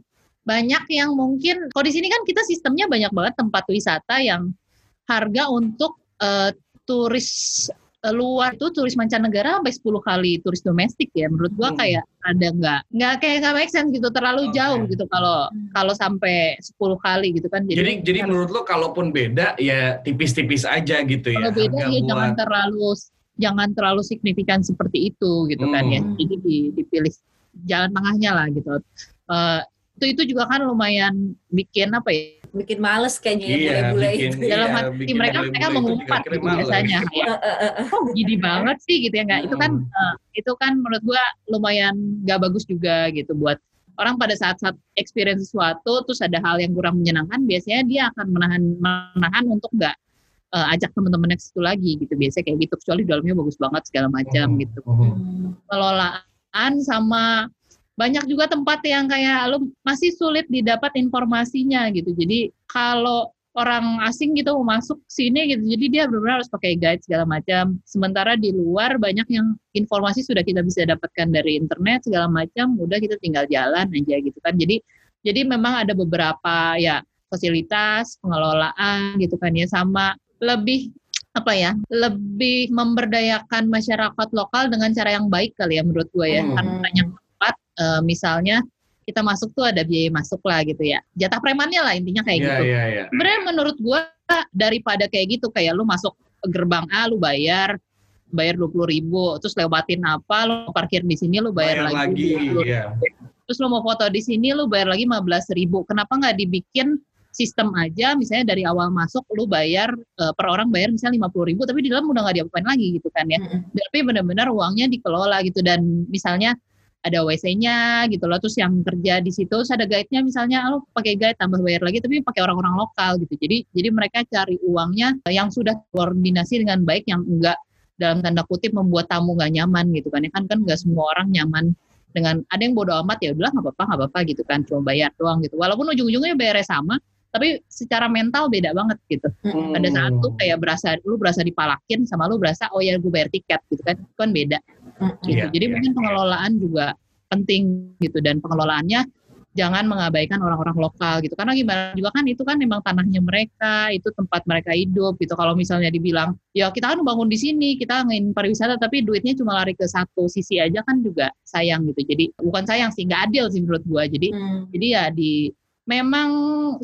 Speaker 2: Banyak yang mungkin kalau di sini kan kita sistemnya banyak banget tempat wisata yang harga untuk uh, turis uh, luar itu turis mancanegara sampai 10 kali turis domestik ya menurut gua hmm. kayak ada nggak nggak kayak nggak make sense gitu terlalu okay. jauh gitu kalau kalau sampai 10 kali gitu kan
Speaker 3: jadi jadi, jadi menurut lo kalaupun beda ya tipis-tipis aja gitu ya
Speaker 2: kalau beda ya buat... jangan terlalu jangan terlalu signifikan seperti itu gitu hmm. kan ya. Hmm. Jadi dipilih jalan tengahnya lah gitu. Uh, itu itu juga kan lumayan bikin apa ya?
Speaker 1: Bikin males kayaknya ya iya, bule-bule itu.
Speaker 2: Iya, Dalam hati mereka mereka mengumpat gitu biasanya. *laughs* ya. Oh gini banget sih gitu ya nggak? Hmm. Itu kan uh, itu kan menurut gua lumayan gak bagus juga gitu buat orang pada saat-saat experience sesuatu terus ada hal yang kurang menyenangkan biasanya dia akan menahan menahan untuk nggak uh, ajak teman-teman ke situ lagi gitu biasanya kayak gitu kecuali dalamnya bagus banget segala macam hmm. gitu pengelolaan sama banyak juga tempat yang kayak lu masih sulit didapat informasinya gitu jadi kalau orang asing gitu mau masuk sini gitu. Jadi dia benar-benar harus pakai guide segala macam. Sementara di luar banyak yang informasi sudah kita bisa dapatkan dari internet segala macam, udah kita tinggal jalan aja gitu kan. Jadi jadi memang ada beberapa ya fasilitas pengelolaan gitu kan ya sama lebih apa ya lebih memberdayakan masyarakat lokal dengan cara yang baik kali ya menurut gue ya hmm. karena banyak tempat uh, misalnya kita masuk tuh ada biaya masuk lah gitu ya jatah premannya lah intinya kayak yeah, gitu yeah, yeah. sebenarnya menurut gue daripada kayak gitu kayak lu masuk gerbang A lu bayar bayar dua puluh ribu terus lewatin apa lu parkir di sini lu bayar, bayar lagi, lagi yeah. terus lu mau foto di sini lu bayar lagi lima belas ribu kenapa nggak dibikin sistem aja misalnya dari awal masuk lu bayar uh, per orang bayar misalnya lima puluh ribu tapi di dalam udah nggak diapain lagi gitu kan ya. Mm-hmm. tapi benar-benar uangnya dikelola gitu dan misalnya ada WC-nya gitu loh terus yang kerja di situ terus ada guide-nya misalnya lo pakai guide tambah bayar lagi tapi pakai orang-orang lokal gitu. Jadi jadi mereka cari uangnya yang sudah koordinasi dengan baik yang enggak dalam tanda kutip membuat tamu nggak nyaman gitu kan ya. Kan kan nggak semua orang nyaman dengan ada yang bodoh amat ya udahlah nggak apa-apa nggak apa-apa gitu kan. Cuma bayar doang gitu. Walaupun ujung-ujungnya bayarnya sama tapi secara mental beda banget gitu. Hmm. Pada saat tuh kayak berasa lu berasa dipalakin sama lu berasa oh ya gue bayar tiket gitu kan. Itu kan beda. Hmm. Gitu. Yeah, Jadi yeah, mungkin yeah. pengelolaan juga penting gitu dan pengelolaannya jangan mengabaikan orang-orang lokal gitu karena gimana juga kan itu kan memang tanahnya mereka itu tempat mereka hidup gitu kalau misalnya dibilang ya kita kan bangun di sini kita ngin pariwisata tapi duitnya cuma lari ke satu sisi aja kan juga sayang gitu jadi bukan sayang sih nggak adil sih menurut gua jadi hmm. jadi ya di memang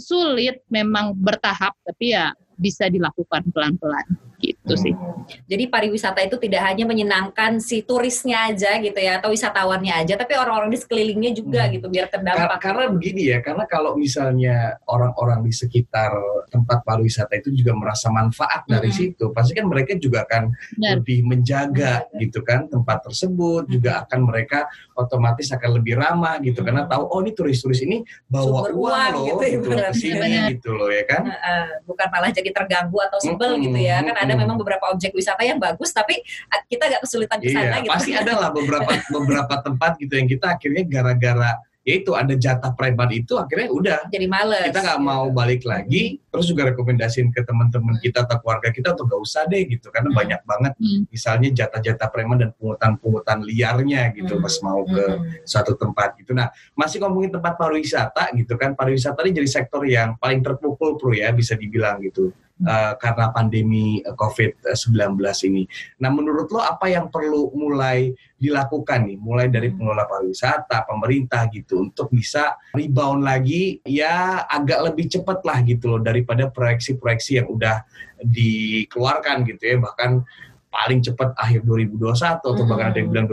Speaker 2: sulit, memang bertahap, tapi ya bisa dilakukan pelan-pelan gitu sih. Hmm.
Speaker 1: Jadi pariwisata itu tidak hanya menyenangkan si turisnya aja gitu ya atau wisatawannya aja, tapi orang-orang di sekelilingnya juga hmm. gitu biar terdampak.
Speaker 3: Karena, begini ya, karena kalau misalnya orang-orang di sekitar tempat pariwisata itu juga merasa manfaat dari hmm. situ, pasti kan mereka juga akan Benar. lebih menjaga hmm. gitu kan tempat tersebut, hmm. juga akan mereka otomatis akan lebih ramah gitu hmm. karena tahu oh ini turis-turis ini bawa Super uang loh gitu, gitu ya, gitu, gitu loh ya kan.
Speaker 1: bukan malah jadi terganggu atau sebel hmm. gitu ya, kan ada memang beberapa objek wisata yang bagus tapi ah, kita agak kesulitan ke sana
Speaker 3: iya, gitu. Pasti ada *laughs* lah beberapa beberapa tempat gitu yang kita akhirnya gara-gara ya itu ada jatah preman itu akhirnya udah
Speaker 1: jadi males
Speaker 3: kita nggak mau balik lagi terus juga rekomendasiin ke teman-teman kita atau keluarga kita untuk gak usah deh gitu karena hmm. banyak banget hmm. misalnya jatah-jatah preman dan pungutan-pungutan liarnya gitu hmm. pas mau ke hmm. suatu tempat gitu nah masih ngomongin tempat pariwisata gitu kan pariwisata ini jadi sektor yang paling terpukul pro ya bisa dibilang gitu uh, karena pandemi eh, COVID-19 ini. Nah, menurut lo apa yang perlu mulai dilakukan nih, mulai dari hmm. pengelola pariwisata, pemerintah gitu, untuk bisa rebound lagi, ya agak lebih cepat lah gitu loh daripada proyeksi-proyeksi yang udah dikeluarkan gitu ya, bahkan paling cepat akhir 2021 atau bahkan ada yang hmm. bilang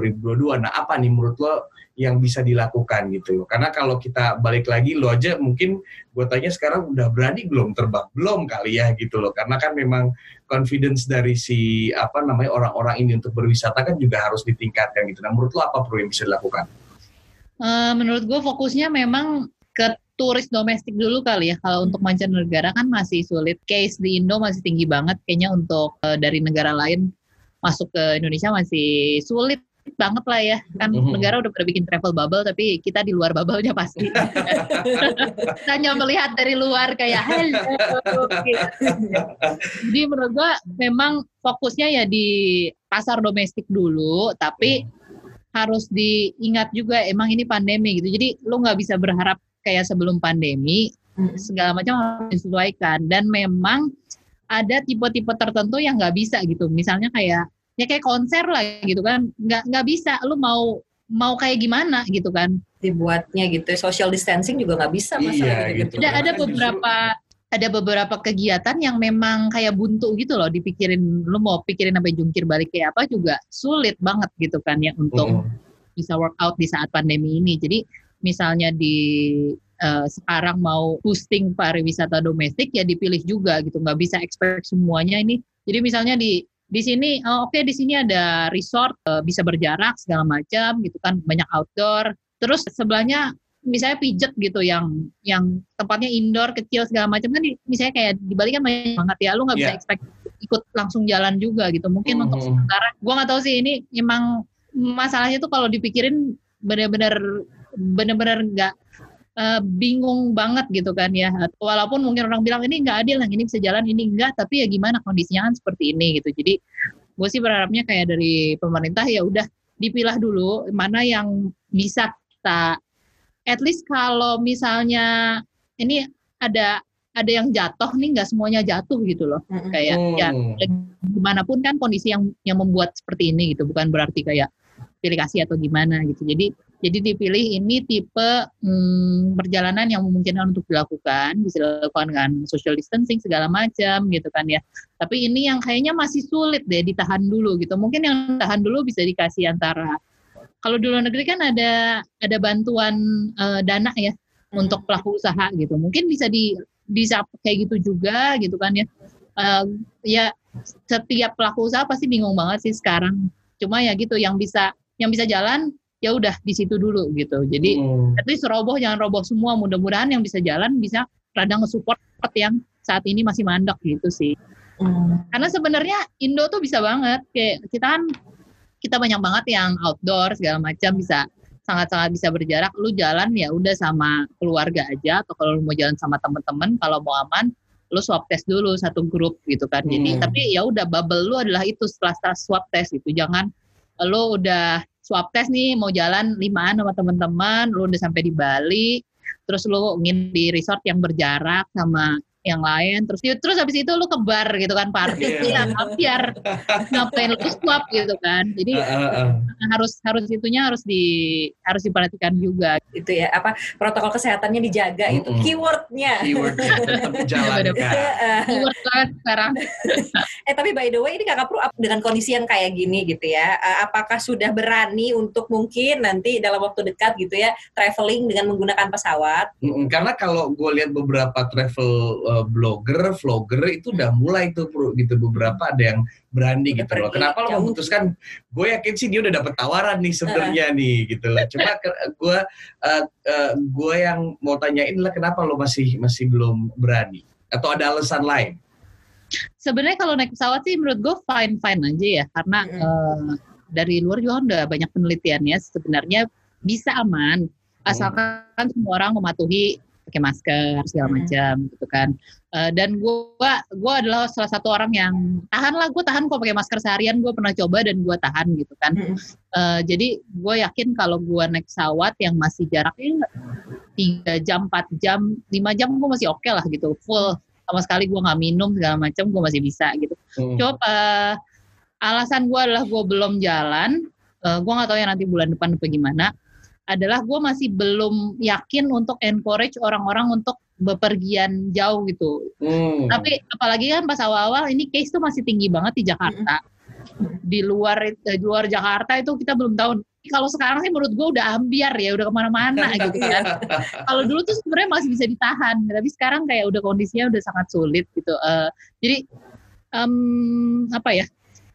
Speaker 3: 2022. Nah, apa nih menurut lo yang bisa dilakukan gitu Karena kalau kita balik lagi lo aja mungkin gue tanya sekarang udah berani belum terbang belum kali ya gitu loh. Karena kan memang confidence dari si apa namanya orang-orang ini untuk berwisata kan juga harus ditingkatkan gitu. Nah menurut lo apa perlu yang bisa dilakukan?
Speaker 2: Uh, menurut gue fokusnya memang ke turis domestik dulu kali ya. Kalau untuk mancanegara kan masih sulit. Case di Indo masih tinggi banget. Kayaknya untuk uh, dari negara lain masuk ke Indonesia masih sulit banget lah ya kan mm-hmm. negara udah pada bikin travel bubble tapi kita di luar bubble-nya pasti *laughs* hanya melihat dari luar kayak hello gitu. jadi menurut gua memang fokusnya ya di pasar domestik dulu tapi harus diingat juga emang ini pandemi gitu jadi lu nggak bisa berharap kayak sebelum pandemi mm-hmm. segala macam harus disesuaikan dan memang ada tipe-tipe tertentu yang nggak bisa gitu misalnya kayak ya kayak konser lah gitu kan nggak nggak bisa lu mau mau kayak gimana gitu kan
Speaker 1: dibuatnya gitu social distancing juga nggak bisa
Speaker 2: masalah iya, gitu. gitu. Ada ada beberapa ada beberapa kegiatan yang memang kayak buntu gitu loh dipikirin lu mau pikirin sampai jungkir balik kayak apa juga sulit banget gitu kan ya untuk mm. bisa workout di saat pandemi ini. Jadi misalnya di uh, sekarang mau boosting pariwisata domestik ya dipilih juga gitu nggak bisa expect semuanya ini. Jadi misalnya di di sini oh, oke okay, di sini ada resort uh, bisa berjarak segala macam gitu kan banyak outdoor terus sebelahnya misalnya pijet gitu yang yang tempatnya indoor kecil segala macam kan misalnya kayak di Bali kan banyak banget ya lu nggak yeah. bisa iya. expect ikut langsung jalan juga gitu mungkin mm -hmm. untuk sementara gua nggak tahu sih ini emang masalahnya tuh kalau dipikirin benar-benar benar-benar nggak uh, bingung banget gitu kan ya. Walaupun mungkin orang bilang ini nggak adil, yang ini bisa jalan, ini enggak, tapi ya gimana kondisinya kan seperti ini gitu. Jadi gue sih berharapnya kayak dari pemerintah ya udah dipilah dulu mana yang bisa kita at least kalau misalnya ini ada ada yang jatuh nih nggak semuanya jatuh gitu loh. Kayak ya gimana pun kan kondisi yang yang membuat seperti ini gitu. Bukan berarti kayak pilih kasih atau gimana gitu jadi jadi dipilih ini tipe hmm, perjalanan yang memungkinkan untuk dilakukan, bisa dilakukan dengan social distancing segala macam gitu kan ya. Tapi ini yang kayaknya masih sulit deh ditahan dulu gitu. Mungkin yang tahan dulu bisa dikasih antara kalau di luar negeri kan ada ada bantuan uh, dana ya untuk pelaku usaha gitu. Mungkin bisa di bisa kayak gitu juga gitu kan ya. Uh, ya setiap pelaku usaha pasti bingung banget sih sekarang. Cuma ya gitu yang bisa yang bisa jalan ya udah di situ dulu gitu. Jadi hmm. at least roboh jangan roboh semua. Mudah-mudahan yang bisa jalan bisa rada nge-support yang saat ini masih mandek gitu sih. Hmm. Karena sebenarnya Indo tuh bisa banget kayak kita kan kita banyak banget yang outdoor segala macam bisa sangat-sangat bisa berjarak. Lu jalan ya udah sama keluarga aja atau kalau lu mau jalan sama temen-temen kalau mau aman lu swab test dulu satu grup gitu kan. Jadi hmm. tapi ya udah bubble lu adalah itu setelah swab test itu jangan lu udah swab test nih mau jalan limaan sama teman-teman, lu udah sampai di Bali, terus lu ingin di resort yang berjarak sama yang lain terus terus habis itu lu ke bar gitu kan party yeah. ya biar ngapain lu swap gitu kan. Jadi uh, uh, uh. harus harus itunya harus di harus diperhatikan juga.
Speaker 1: Itu ya apa protokol kesehatannya dijaga uh, itu keywordnya.
Speaker 3: Keywordnya tetap jalan keyword
Speaker 2: kan sekarang. *laughs*
Speaker 1: Eh tapi by the way ini kakak Pru dengan kondisi yang kayak gini gitu ya? Apakah sudah berani untuk mungkin nanti dalam waktu dekat gitu ya traveling dengan menggunakan pesawat?
Speaker 3: Karena kalau gue lihat beberapa travel uh, blogger, vlogger itu udah mulai tuh gitu beberapa ada yang berani gitu loh. Kenapa lo memutuskan? Gue yakin sih dia udah dapet tawaran nih sebenarnya uh. nih gitu loh. Cuma gue uh, uh, gue yang mau tanyain lah kenapa lo masih masih belum berani? Atau ada alasan lain?
Speaker 2: Sebenarnya kalau naik pesawat sih menurut gue fine fine aja ya karena mm -hmm. uh, dari luar juga udah banyak penelitiannya sebenarnya bisa aman asalkan hmm. semua orang mematuhi pakai masker segala macam hmm. gitu kan. Uh, dan gue gue adalah salah satu orang yang tahan lah gue tahan kok pakai masker seharian gue pernah coba dan gue tahan gitu kan. Hmm. uh, jadi gue yakin kalau gue naik pesawat yang masih jaraknya tiga jam empat jam lima jam gue masih oke okay lah gitu. Full. Sama sekali gue nggak minum segala macam gue masih bisa gitu. Hmm. coba uh, alasan gue adalah gue belum jalan. Uh, gue nggak tahu ya nanti bulan depan apa gimana adalah gue masih belum yakin untuk encourage orang-orang untuk bepergian jauh gitu. Hmm. Tapi apalagi kan pas awal-awal ini case tuh masih tinggi banget di Jakarta. Hmm. Di luar di luar Jakarta itu kita belum tahu. Kalau sekarang sih menurut gue udah ambiar ya, udah ke mana-mana *laughs* gitu kan. Kalau dulu tuh sebenarnya masih bisa ditahan, tapi sekarang kayak udah kondisinya udah sangat sulit gitu. Uh, jadi um, apa ya?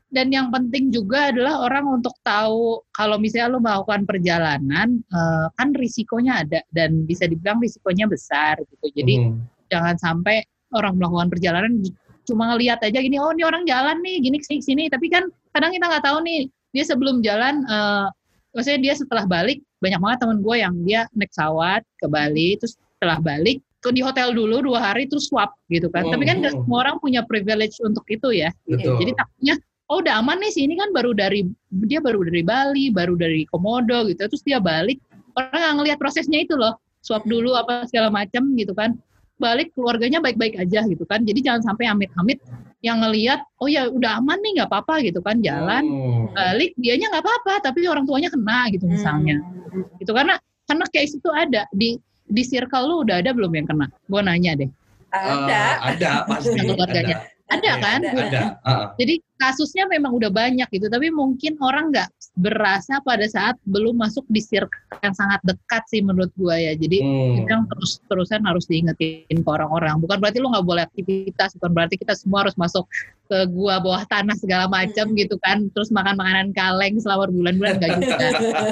Speaker 2: Dan yang penting juga adalah orang untuk tahu kalau misalnya lo melakukan perjalanan uh, kan risikonya ada dan bisa dibilang risikonya besar gitu jadi hmm. jangan sampai orang melakukan perjalanan cuma ngelihat aja gini oh ini orang jalan nih gini sini sini tapi kan kadang kita nggak tahu nih dia sebelum jalan uh, maksudnya dia setelah balik banyak banget temen gue yang dia naik pesawat ke Bali terus setelah balik tuh di hotel dulu dua hari terus swap gitu kan. Oh, Tapi kan oh. semua orang punya privilege untuk itu ya. Gitu. Jadi takutnya oh udah aman nih sih ini kan baru dari dia baru dari Bali baru dari Komodo gitu terus dia balik. Orang nggak ngelihat prosesnya itu loh swab dulu apa segala macam gitu kan. Balik keluarganya baik-baik aja gitu kan jadi jangan sampai amit-amit yang ngelihat oh ya udah aman nih nggak apa-apa gitu kan jalan oh. balik dianya nggak apa-apa tapi orang tuanya kena gitu misalnya. Hmm. gitu karena karena case itu ada di di circle lu udah ada belum yang kena? Gue nanya deh.
Speaker 1: Ada uh,
Speaker 3: ada pasti.
Speaker 2: Keluarganya. Ada. Ada kan?
Speaker 3: Ada. Uh-uh.
Speaker 2: Jadi kasusnya memang udah banyak gitu, tapi mungkin orang nggak berasa pada saat belum masuk di circle yang sangat dekat sih menurut gua ya. Jadi hmm. yang terus terusan harus diingetin ke orang-orang. Bukan berarti lu nggak boleh aktivitas, bukan berarti kita semua harus masuk ke gua bawah tanah segala macam hmm. gitu kan, terus makan makanan kaleng selama bulan-bulan nggak juga.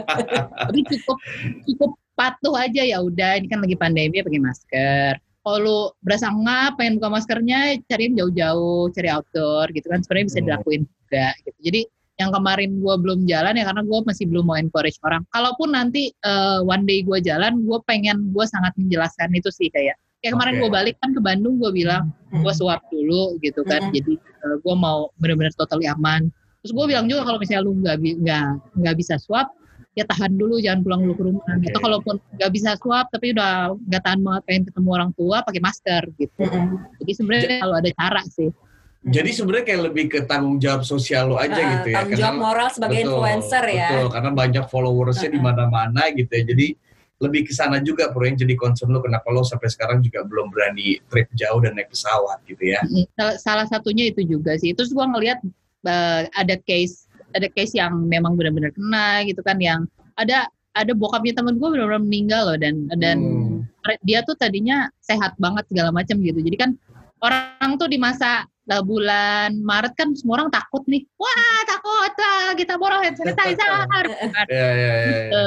Speaker 2: *laughs* tapi cukup cukup patuh aja ya udah ini kan lagi pandemi ya pakai masker kalau lu berasa ngap pengen buka maskernya cariin jauh-jauh cari outdoor gitu kan sebenarnya bisa hmm. dilakuin juga gitu jadi yang kemarin gue belum jalan ya karena gue masih belum mau encourage orang. Kalaupun nanti uh, one day gue jalan, gue pengen gue sangat menjelaskan itu sih kayak kayak kemarin okay. gue balik kan ke Bandung gue bilang gue swab dulu gitu kan, mm-hmm. jadi uh, eh, gue mau benar-benar totally aman. Terus gue bilang juga kalau misalnya lu nggak nggak nggak bisa swab, ya tahan dulu jangan pulang dulu ke rumah. Okay. Atau kalaupun nggak bisa swab tapi udah nggak tahan banget pengen ketemu orang tua pakai masker gitu. Mm-hmm. Jadi sebenarnya kalau ada cara sih.
Speaker 3: Jadi sebenarnya kayak lebih ke tanggung jawab sosial lo aja uh, gitu
Speaker 1: ya. Tanggung jawab moral sebagai betul, influencer ya.
Speaker 3: Betul, karena banyak followersnya uh, di mana-mana gitu ya. Jadi lebih ke sana juga bro yang jadi concern lo kenapa lo sampai sekarang juga belum berani trip jauh dan naik pesawat gitu ya.
Speaker 2: Salah satunya itu juga sih. Terus gua ngelihat uh, ada case ada case yang memang benar-benar kena gitu kan yang ada ada bokapnya temen gue benar-benar meninggal loh dan dan hmm. dia tuh tadinya sehat banget segala macam gitu. Jadi kan orang tuh di masa lah bulan Maret kan semua orang takut nih. Wah, takut lah kita borong hand *laughs* sanitizer.
Speaker 3: Iya, iya.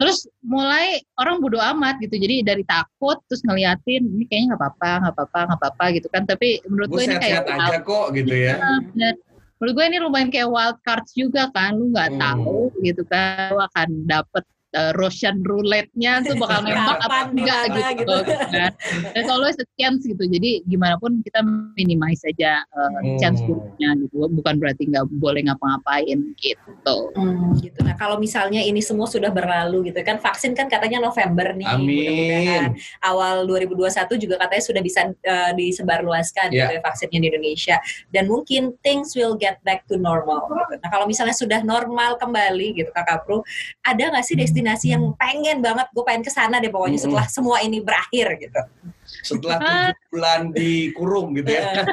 Speaker 2: Terus mulai orang bodo amat gitu. Jadi dari takut terus ngeliatin ini kayaknya nggak apa-apa, nggak apa-apa, nggak apa-apa gitu kan. Tapi menurut gue ini kayak
Speaker 3: sehat aja kok gitu ya.
Speaker 2: Bener. Menurut gue ini lumayan kayak wild cards juga kan. Lu nggak hmm. tahu gitu kan lu akan dapet uh, Russian roulette-nya tuh bakal *laughs* nembak apa enggak gitu, gitu kan. There's always a chance gitu. Jadi gimana pun kita minimize aja uh, hmm. chance buruknya gitu. Bukan berarti nggak boleh ngapa-ngapain gitu.
Speaker 1: Hmm, gitu. Nah kalau misalnya ini semua sudah berlalu gitu kan, vaksin kan katanya November nih.
Speaker 3: Amin.
Speaker 1: Awal 2021 juga katanya sudah bisa uh, disebarluaskan yeah. gitu ya vaksinnya di Indonesia. Dan mungkin things will get back to normal. Gitu. Nah kalau misalnya sudah normal kembali gitu Kakak Pro, ada nggak sih destinasi destinasi yang pengen banget gue pengen ke sana deh pokoknya setelah semua ini berakhir gitu.
Speaker 3: Setelah tujuh bulan dikurung gitu ya.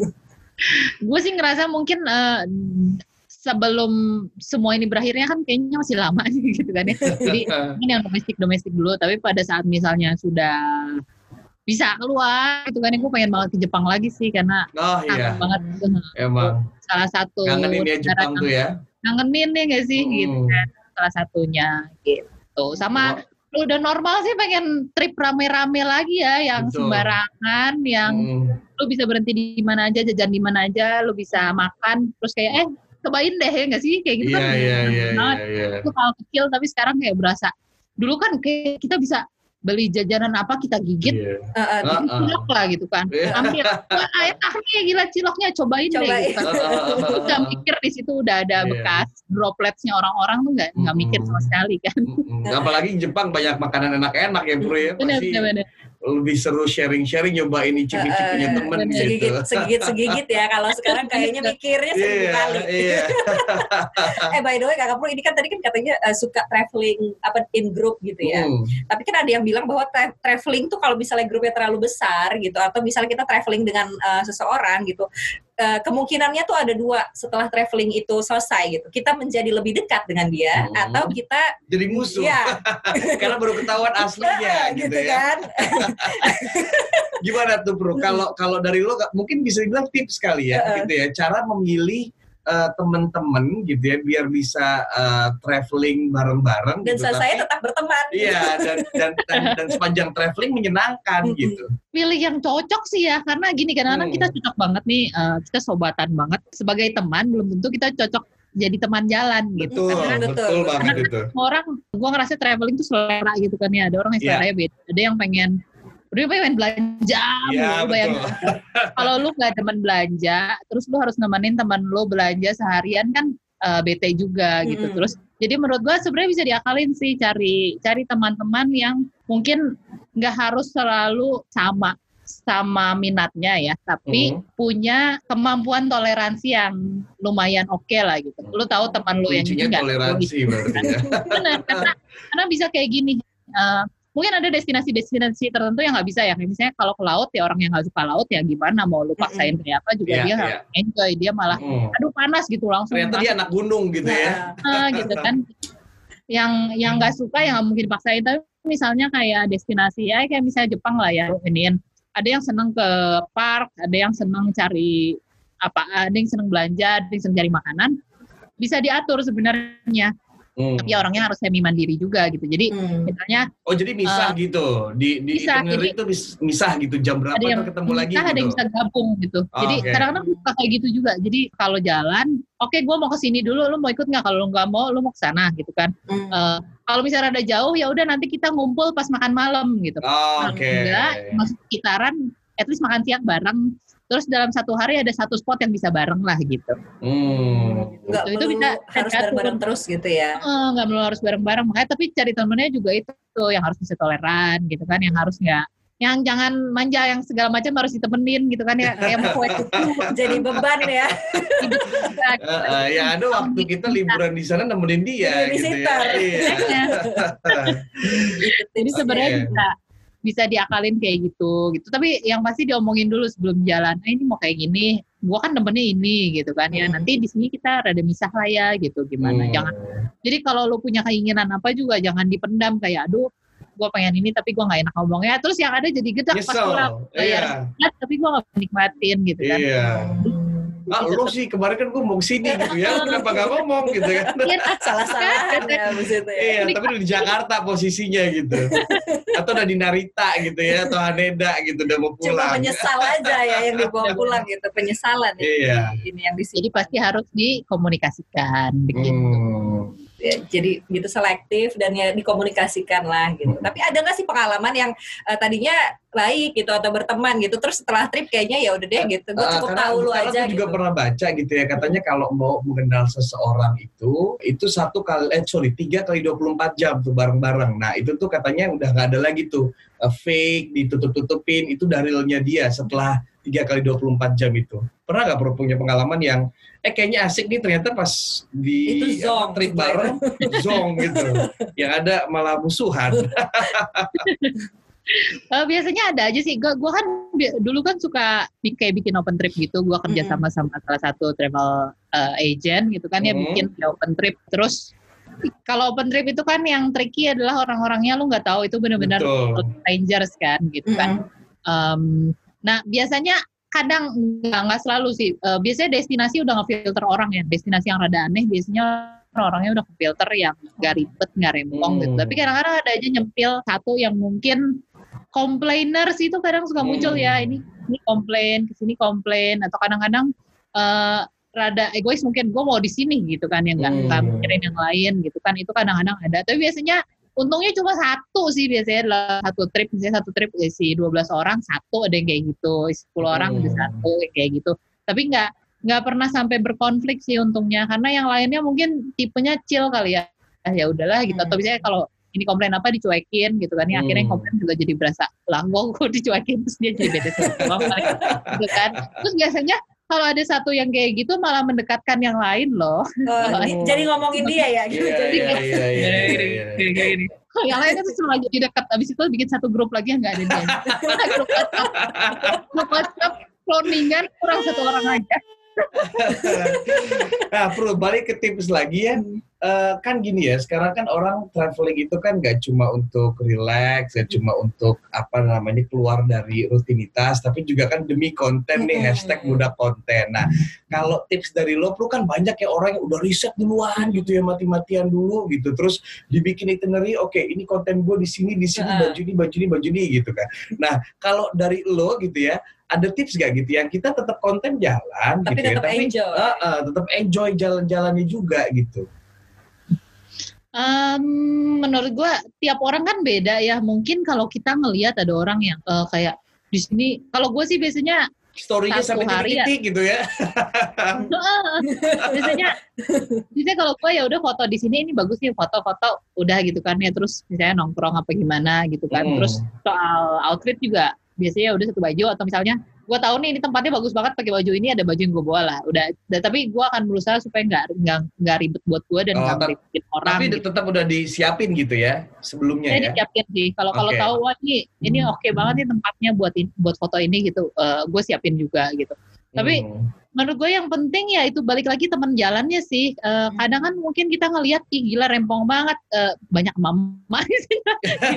Speaker 3: *laughs*
Speaker 2: gue sih ngerasa mungkin uh, sebelum semua ini berakhirnya kan kayaknya masih lama sih *laughs* gitu kan ya. Jadi *laughs* ini yang domestik domestik dulu. Tapi pada saat misalnya sudah bisa keluar itu kan gue pengen banget ke Jepang lagi sih karena
Speaker 3: oh, iya.
Speaker 2: banget
Speaker 3: emang
Speaker 2: salah satu
Speaker 3: kangenin ya Jepang tuh ya
Speaker 2: kangenin ya gak sih hmm. gitu kan salah satunya gitu. Sama lu udah normal sih pengen trip rame-rame lagi ya yang Betul. sembarangan yang hmm. lu bisa berhenti di mana aja jajan di mana aja lu bisa makan terus kayak eh cobain deh ya nggak sih kayak gitu
Speaker 3: yeah, kan yeah, yeah, yeah, yeah.
Speaker 2: itu hal kecil tapi sekarang kayak berasa dulu kan kayak kita bisa beli jajanan apa kita gigit yeah. uh, uh, uh, cilok lah gitu kan yeah. ambil ayat ahnya gila ciloknya cobain, cobain. deh gitu kan. udah mikir di situ udah ada yeah. bekas dropletsnya orang-orang tuh nggak nggak mikir sama sekali kan
Speaker 3: mm -hmm. apalagi Jepang banyak makanan enak-enak ya bro ya lebih seru sharing-sharing nyoba ini cipik-cipiknya uh, temen gitu.
Speaker 1: Segigit, segigit, segigit ya. Kalau sekarang *laughs* kayaknya mikirnya seribu yeah, kali. Yeah. *laughs* eh by the way Kakak Pur ini kan tadi kan katanya uh, suka traveling apa in group gitu ya. Hmm. Tapi kan ada yang bilang bahwa tra traveling tuh kalau misalnya grupnya terlalu besar gitu atau misalnya kita traveling dengan uh, seseorang gitu uh, kemungkinannya tuh ada dua setelah traveling itu selesai gitu. Kita menjadi lebih dekat dengan dia hmm. atau kita
Speaker 3: jadi musuh. Ya. *laughs* Karena baru ketahuan aslinya *laughs* gitu, gitu ya. kan. *laughs* Gimana tuh Bro? Kalau kalau dari lo mungkin bisa dibilang tips kali ya uh, gitu ya, cara memilih uh, teman-teman gitu ya biar bisa uh, traveling bareng-bareng
Speaker 1: dan gitu. saya tetap berteman
Speaker 3: iya dan dan, dan dan sepanjang traveling menyenangkan mm -hmm. gitu
Speaker 2: pilih yang cocok sih ya karena gini kadang-kadang hmm. kita cocok banget nih uh, kita sobatan banget sebagai teman belum tentu kita cocok jadi teman jalan gitu.
Speaker 3: Betul, karena, betul, betul banget karena itu.
Speaker 2: Orang, gua ngerasa traveling tuh selera gitu kan ya. Ada orang yang iya. selera yeah. beda. Ada yang pengen udah pengen belanja ya, bayang kalau lu gak teman belanja terus lu harus nemenin teman lu belanja seharian kan uh, bete juga hmm. gitu terus jadi menurut gua sebenarnya bisa diakalin sih cari cari teman-teman yang mungkin nggak harus selalu sama sama minatnya ya, tapi hmm. punya kemampuan toleransi yang lumayan oke okay lah gitu. Lu tahu teman lu yang
Speaker 3: juga toleransi berarti ya.
Speaker 2: Benar, karena karena bisa kayak gini. Uh, mungkin ada destinasi-destinasi tertentu yang nggak bisa ya. Misalnya kalau ke laut ya orang yang nggak suka laut ya gimana? Mau lu paksain mm -hmm. kayak apa juga yeah, dia yeah. enjoy. Dia malah mm. aduh panas gitu langsung.
Speaker 3: Ternyata dia anak gunung gitu ya.
Speaker 2: Nah, gitu kan. Yang yang nggak suka yang nggak mungkin paksain tapi misalnya kayak destinasi ya kayak misalnya Jepang lah ya ini ada yang seneng ke park ada yang seneng cari apa ada yang seneng belanja ada yang seneng cari makanan. Bisa diatur sebenarnya Hmm. Tapi orangnya harus semi mandiri juga gitu. Jadi hmm. misalnya
Speaker 3: Oh, jadi misah uh, gitu. Di di misah, itinerary itu misah gitu jam berapa ada yang ketemu lagi gitu.
Speaker 2: ada yang bisa gabung gitu. Oh, jadi okay. kadang-kadang suka kayak gitu juga. Jadi kalau jalan, oke okay, gue mau ke sini dulu, lu mau ikut nggak? Kalau lu nggak mau, lu mau ke sana gitu kan. Hmm. Uh, kalau misalnya ada jauh ya udah nanti kita ngumpul pas makan malam gitu.
Speaker 3: Oh, Oke. Okay.
Speaker 2: Enggak, masuk sekitaran at least makan siang bareng terus dalam satu hari ada satu spot yang bisa bareng lah gitu.
Speaker 1: Hmm. Nggak itu, itu bisa harus bareng-bareng terus gitu ya?
Speaker 2: Nggak uh, perlu harus bareng-bareng makanya tapi cari temennya juga itu tuh yang harus bisa toleran gitu kan, yang harus nggak yang jangan manja yang segala macam harus ditemenin gitu kan ya kayak mau kue *laughs*
Speaker 1: jadi beban ya
Speaker 3: uh, uh, ya ada waktu kita liburan di sana nemenin dia gitu ya. Iya. *laughs*
Speaker 2: jadi sebenarnya okay. bisa bisa diakalin kayak gitu gitu tapi yang pasti diomongin dulu sebelum jalan eh, ini mau kayak gini gua kan temennya ini gitu kan ya hmm. nanti di sini kita rada misah lah ya gitu gimana hmm. jangan jadi kalau lo punya keinginan apa juga jangan dipendam kayak aduh gue pengen ini tapi gue nggak enak ngomongnya terus yang ada jadi gedak pas pulang bayar iya. tapi gue nggak nikmatin gitu kan
Speaker 3: iya. Ah, lo sih kemarin kan gue mau sini gitu ya, *laughs* kenapa gak ngomong gitu kan?
Speaker 1: Salah-salah ya,
Speaker 3: ya. Iya, tapi udah di Jakarta posisinya gitu. Atau udah di Narita gitu ya, atau Haneda gitu, udah mau pulang.
Speaker 1: Cuma menyesal aja ya yang dibawa pulang gitu, penyesalan
Speaker 3: iya.
Speaker 2: ini yang di sini. Jadi pasti harus dikomunikasikan begitu. Hmm
Speaker 1: ya, jadi gitu selektif dan ya dikomunikasikan lah gitu. Hmm. Tapi ada nggak sih pengalaman yang uh, tadinya baik gitu atau berteman gitu, terus setelah trip kayaknya ya udah deh gitu, gue cukup uh, tahu lu aja.
Speaker 3: Aku juga gitu. pernah baca gitu ya, katanya kalau mau mengenal seseorang itu, itu satu kali, eh sorry, tiga kali 24 jam tuh bareng-bareng. Nah itu tuh katanya udah nggak ada lagi tuh uh, fake, ditutup-tutupin, itu dari realnya dia setelah tiga kali 24 jam itu. Pernah nggak pernah punya pengalaman yang eh kayaknya asik nih ternyata pas di
Speaker 1: itu zong,
Speaker 3: trip bareng *laughs* zong gitu. Yang ada malah musuhan.
Speaker 2: uh, *laughs* biasanya ada aja sih. Gue gua kan dulu kan suka kayak bikin open trip gitu. Gue kerja sama sama salah satu travel uh, agent gitu kan mm. ya bikin open trip. Terus kalau open trip itu kan yang tricky adalah orang-orangnya lu nggak tahu itu benar-benar strangers kan gitu mm. kan. Um, Nah, biasanya kadang nggak nggak selalu sih. Uh, biasanya destinasi udah ngefilter orang ya. Destinasi yang rada aneh biasanya orangnya udah ngefilter yang nggak ribet, nggak rempong gitu. hmm. gitu. Tapi kadang-kadang ada aja nyempil satu yang mungkin complainers itu kadang suka muncul ya. Hmm. Ini ini komplain, ke sini komplain, atau kadang-kadang uh, rada egois mungkin gue mau di sini gitu kan yang nggak hmm. mikirin yang lain gitu kan itu kadang-kadang ada tapi biasanya untungnya cuma satu sih biasanya adalah satu trip. Misalnya satu trip isi 12 orang satu ada yang kayak gitu. 10 orang hmm. ada satu kayak gitu. Tapi nggak nggak pernah sampai berkonflik sih untungnya. Karena yang lainnya mungkin tipenya chill kali ya. Ah, ya udahlah gitu. Hmm. atau misalnya kalau ini komplain apa dicuekin gitu kan. Ya hmm. akhirnya komplain juga jadi berasa lah gue dicuekin terus dia jadi beda sama *laughs* gitu kan. Terus biasanya kalau ada satu yang kayak gitu malah mendekatkan yang lain loh.
Speaker 1: Oh, jadi ngomongin dia ya gitu.
Speaker 3: Iya, iya, iya,
Speaker 2: iya, iya. yang lainnya tuh cuma jadi dekat. Abis itu bikin satu grup lagi yang nggak ada dia. *laughs* grup WhatsApp, grup WhatsApp cloningan kurang satu orang aja. *laughs*
Speaker 3: nah, perlu balik ke tips lagi ya. Uh, kan gini ya, sekarang kan orang traveling itu kan gak cuma untuk relax, gak cuma untuk apa namanya keluar dari rutinitas, tapi juga kan demi konten nih hashtag muda konten. Nah, kalau tips dari lo, lo kan banyak ya orang yang udah riset duluan gitu ya mati-matian dulu gitu, terus dibikin itinerary, oke okay, ini konten gue di sini, di sini baju ini, baju ini, baju ini gitu kan. Nah, kalau dari lo gitu ya, ada tips gak gitu yang kita tetap konten jalan
Speaker 1: tapi
Speaker 3: gitu
Speaker 1: tetap
Speaker 3: ya,
Speaker 1: enjoy.
Speaker 3: tapi uh, uh, tetap enjoy jalan-jalannya juga gitu.
Speaker 2: Um, menurut gue tiap orang kan beda ya. Mungkin kalau kita ngelihat ada orang yang uh, kayak di sini, kalau gue sih biasanya
Speaker 3: story-nya sampai hari titik ya. gitu ya. *laughs*
Speaker 2: biasanya, biasanya kalau gue ya udah foto di sini ini bagus nih foto-foto udah gitu kan ya terus misalnya nongkrong apa gimana gitu kan. Hmm. Terus soal outfit juga biasanya udah satu baju atau misalnya gue tahu nih ini tempatnya bagus banget pakai baju ini ada baju yang gue bawa lah udah tapi gue akan berusaha supaya nggak nggak nggak ribet buat gue dan oh, nggak oh, ribetin orang
Speaker 3: tapi gitu. tetap udah disiapin gitu ya sebelumnya
Speaker 2: ya, ya? disiapin sih kalau okay. kalau tahu wah ini ini hmm. oke okay banget nih tempatnya buat in, buat foto ini gitu uh, eh, gue siapin juga gitu tapi hmm. Menurut gue yang penting ya itu balik lagi teman jalannya sih. Uh, kadang kan mungkin kita ngelihat ih gila rempong banget uh, banyak mama sih.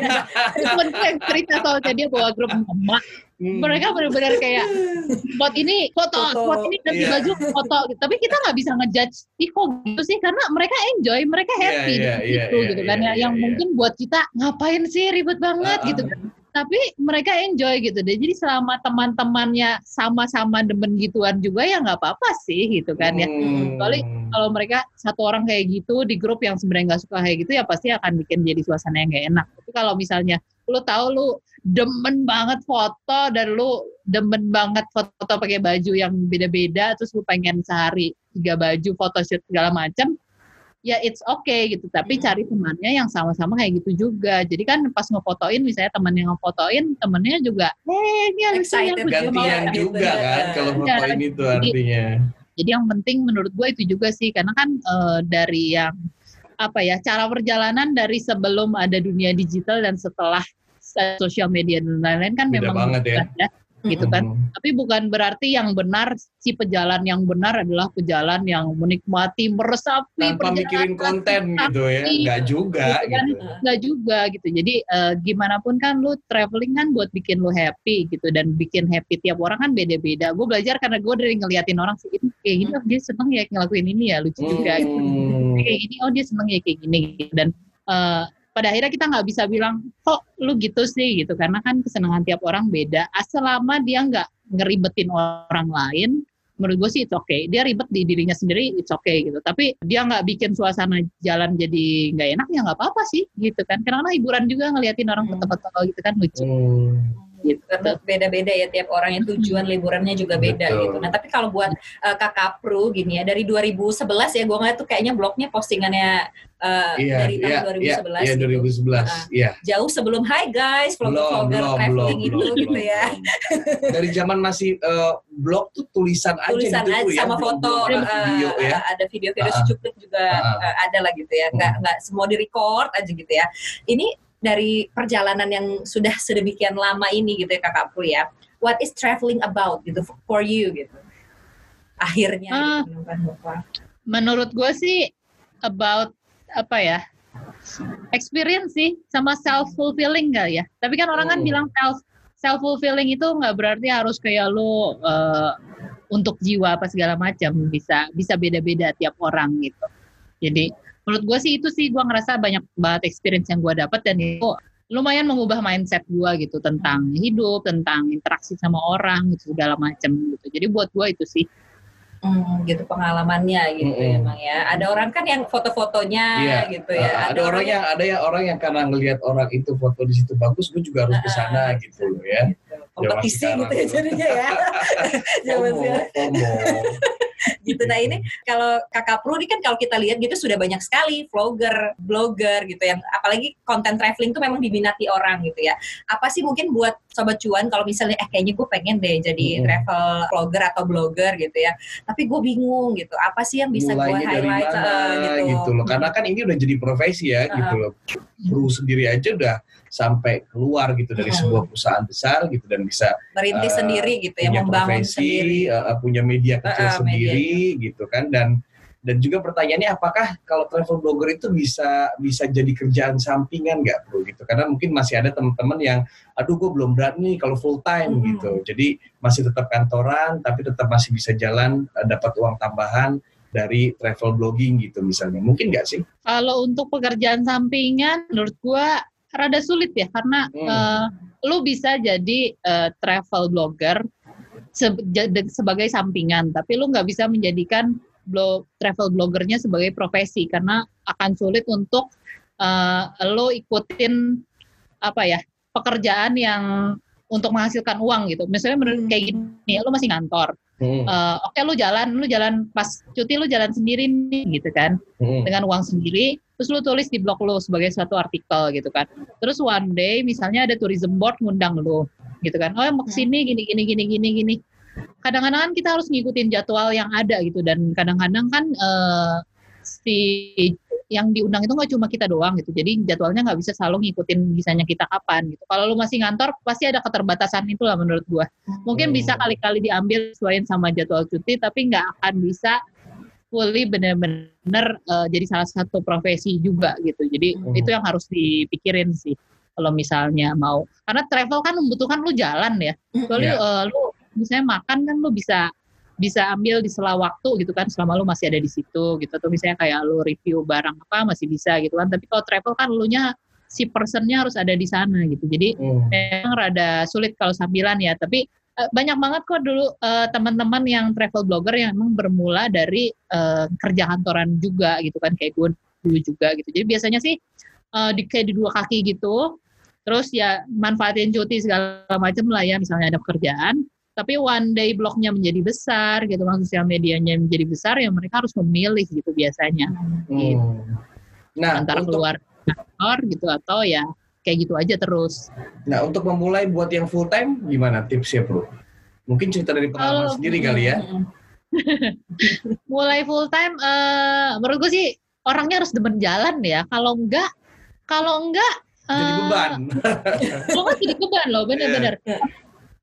Speaker 2: *laughs* Temen gue yang cerita soalnya dia bawa grup mama. Hmm. Mereka benar-benar kayak spot ini foto, foto. spot ini ganti yeah. baju foto. Tapi kita nggak bisa ngejudge ih kok gitu sih karena mereka enjoy, mereka iya, happy yeah, yeah, gitu yeah, gitu kan yeah, ya. Yeah, yang yeah. mungkin buat kita ngapain sih ribet banget uh, uh. gitu kan tapi mereka enjoy gitu deh. Jadi selama teman-temannya sama-sama demen gituan juga ya nggak apa-apa sih gitu kan ya. Hmm. Kecuali kalau mereka satu orang kayak gitu di grup yang sebenarnya nggak suka kayak gitu ya pasti akan bikin jadi suasana yang nggak enak. Tapi kalau misalnya lu tahu lu demen banget foto dan lu demen banget foto pakai baju yang beda-beda terus lu pengen sehari tiga baju foto shoot segala macam ya it's okay gitu. Tapi hmm. cari temannya yang sama-sama kayak gitu juga. Jadi kan pas ngefotoin misalnya teman yang ngefotoin temennya juga eh ini lucu
Speaker 3: yang gantian juga gitu. kan kalau iya, fotoin ya, itu artinya.
Speaker 2: jadi yang penting menurut gue itu juga sih. Karena kan uh, dari yang apa ya cara perjalanan dari sebelum ada dunia digital dan setelah sosial media dan lain-lain kan
Speaker 3: Beda
Speaker 2: memang
Speaker 3: banget ya.
Speaker 2: ya gitu kan. Mm-hmm. Tapi bukan berarti yang benar si pejalan yang benar adalah pejalan yang menikmati, meresapi
Speaker 3: tanpa mikirin konten gitu ya. Enggak juga gitu. Kan? gitu.
Speaker 2: Enggak juga gitu. Jadi uh, gimana pun kan lu traveling kan buat bikin lu happy gitu dan bikin happy tiap orang kan beda-beda. Gue belajar karena gue dari ngeliatin orang sih ini kayak gini oh dia seneng ya ngelakuin ini ya lucu juga gitu. Kayak gini oh dia seneng ya kayak gini gitu. dan uh, pada akhirnya kita nggak bisa bilang kok lu gitu sih? Gitu. Karena kan kesenangan tiap orang beda. Selama dia nggak ngeribetin orang lain menurut gue sih itu oke okay. dia ribet di dirinya sendiri it's okay gitu. Tapi dia nggak bikin suasana jalan jadi nggak enak ya nggak apa-apa sih gitu kan. Karena hiburan juga ngeliatin orang hmm. foto-foto gitu kan lucu. Hmm
Speaker 1: gitu. Beda-beda ya tiap orang yang tujuan liburannya juga beda Betul. gitu. Nah tapi kalau buat uh, kakak Pru gini ya dari 2011 ya gue ngeliat tuh kayaknya blognya postingannya uh, iya, dari tahun iya, 2011. Iya,
Speaker 3: iya 2011. Gitu. Uh, iya.
Speaker 1: Jauh sebelum Hi guys, vlogger traveling itu gitu belum, ya.
Speaker 3: dari zaman masih uh, blog tuh tulisan,
Speaker 1: tulisan
Speaker 3: aja
Speaker 1: gitu aja, ya. sama foto, uh, video ya. ada video-video uh, secuplik juga uh, uh, ada lah gitu ya. Nggak, nggak semua di record aja gitu ya. Ini dari perjalanan yang sudah sedemikian lama ini gitu ya kakak Pru ya. What is traveling about gitu for you gitu. Akhirnya uh, gitu,
Speaker 2: menurut gue sih about apa ya experience sih sama self fulfilling gak ya? Tapi kan orang kan oh. kan bilang self self fulfilling itu nggak berarti harus kayak lo uh, untuk jiwa apa segala macam bisa bisa beda beda tiap orang gitu. Jadi menurut gue sih itu sih gue ngerasa banyak banget experience yang gue dapat dan itu lumayan mengubah mindset gue gitu tentang hidup tentang interaksi sama orang gitu segala macam gitu jadi buat gue itu sih
Speaker 1: Hmm, gitu pengalamannya gitu -hmm. emang ya. Ada orang kan yang foto-fotonya iya. gitu ya.
Speaker 3: Uh, ada, ada orang yang ada yang orang yang karena ngelihat orang itu foto di situ bagus, gue juga harus ke sana uh, gitu ya.
Speaker 1: Kompetisi gitu ya jadinya ya. *laughs* Zaman sekarang gitu. Nah ini kalau kakak Pru ini kan kalau kita lihat gitu sudah banyak sekali vlogger, blogger gitu yang apalagi konten traveling tuh memang diminati orang gitu ya. Apa sih mungkin buat sobat cuan kalau misalnya eh kayaknya gue pengen deh jadi hmm. travel vlogger atau blogger gitu ya. Tapi gue bingung gitu. Apa sih yang bisa gue highlight
Speaker 3: uh, gitu. gitu loh. Karena kan ini udah jadi profesi ya uh. gitu loh. Pru sendiri aja udah sampai keluar gitu dari hmm. sebuah perusahaan besar gitu dan bisa
Speaker 1: merintis uh, sendiri gitu ya membangun profesi, sendiri
Speaker 3: uh, punya media kecil uh, sendiri media. gitu kan dan dan juga pertanyaannya apakah kalau travel blogger itu bisa bisa jadi kerjaan sampingan nggak bro gitu karena mungkin masih ada teman-teman yang aduh gue belum berani kalau full time hmm. gitu jadi masih tetap kantoran tapi tetap masih bisa jalan uh, dapat uang tambahan dari travel blogging gitu misalnya mungkin nggak sih
Speaker 2: kalau untuk pekerjaan sampingan menurut gue rada sulit ya karena hmm. uh, lu bisa jadi uh, travel blogger se sebagai sampingan, tapi lu nggak bisa menjadikan blog travel bloggernya sebagai profesi karena akan sulit untuk uh, lo ikutin apa ya pekerjaan yang untuk menghasilkan uang gitu. Misalnya menurut kayak gini, lo masih ngantor, Hmm. Uh, Oke okay, lu jalan, lu jalan pas cuti lu jalan sendiri nih gitu kan, hmm. dengan uang sendiri. Terus lu tulis di blog lu sebagai suatu artikel gitu kan. Terus one day misalnya ada tourism board ngundang lu gitu kan. Oh mau ke sini gini gini gini gini gini. Kadang-kadang kan kita harus ngikutin jadwal yang ada gitu dan kadang-kadang kan uh, si yang diundang itu nggak cuma kita doang gitu. Jadi jadwalnya nggak bisa selalu ngikutin bisanya kita kapan gitu. Kalau lu masih ngantor pasti ada keterbatasan itu lah menurut gua. Mungkin hmm. bisa kali-kali diambil sesuai sama jadwal cuti tapi nggak akan bisa fully benar-benar uh, jadi salah satu profesi juga gitu. Jadi hmm. itu yang harus dipikirin sih kalau misalnya mau. Karena travel kan membutuhkan lu jalan ya. Soalnya yeah. uh, lu misalnya makan kan lu bisa bisa ambil di sela waktu gitu kan selama lu masih ada di situ gitu. Atau misalnya kayak lu review barang apa masih bisa gitu kan. Tapi kalau travel kan lu nya si personnya harus ada di sana gitu. Jadi hmm. memang rada sulit kalau sambilan ya. Tapi uh, banyak banget kok dulu uh, teman-teman yang travel blogger yang emang bermula dari uh, kerja kantoran juga gitu kan. Kayak gue dulu juga gitu. Jadi biasanya sih uh, di kayak di dua kaki gitu. Terus ya manfaatin cuti segala macam lah ya. Misalnya ada pekerjaan tapi one day blognya menjadi besar gitu kan sosial medianya menjadi besar ya mereka harus memilih gitu biasanya hmm. gitu. nah antara untuk, keluar kantor gitu atau ya kayak gitu aja terus
Speaker 3: nah untuk memulai buat yang full time gimana tipsnya bro mungkin cerita dari pengalaman Kalau, sendiri kali ya *laughs*
Speaker 2: mulai full time uh, menurut gue sih orangnya harus demen jalan ya kalau enggak kalau enggak
Speaker 3: jadi beban. *laughs*
Speaker 2: lo kan jadi beban loh, bener-bener. *laughs* Yeah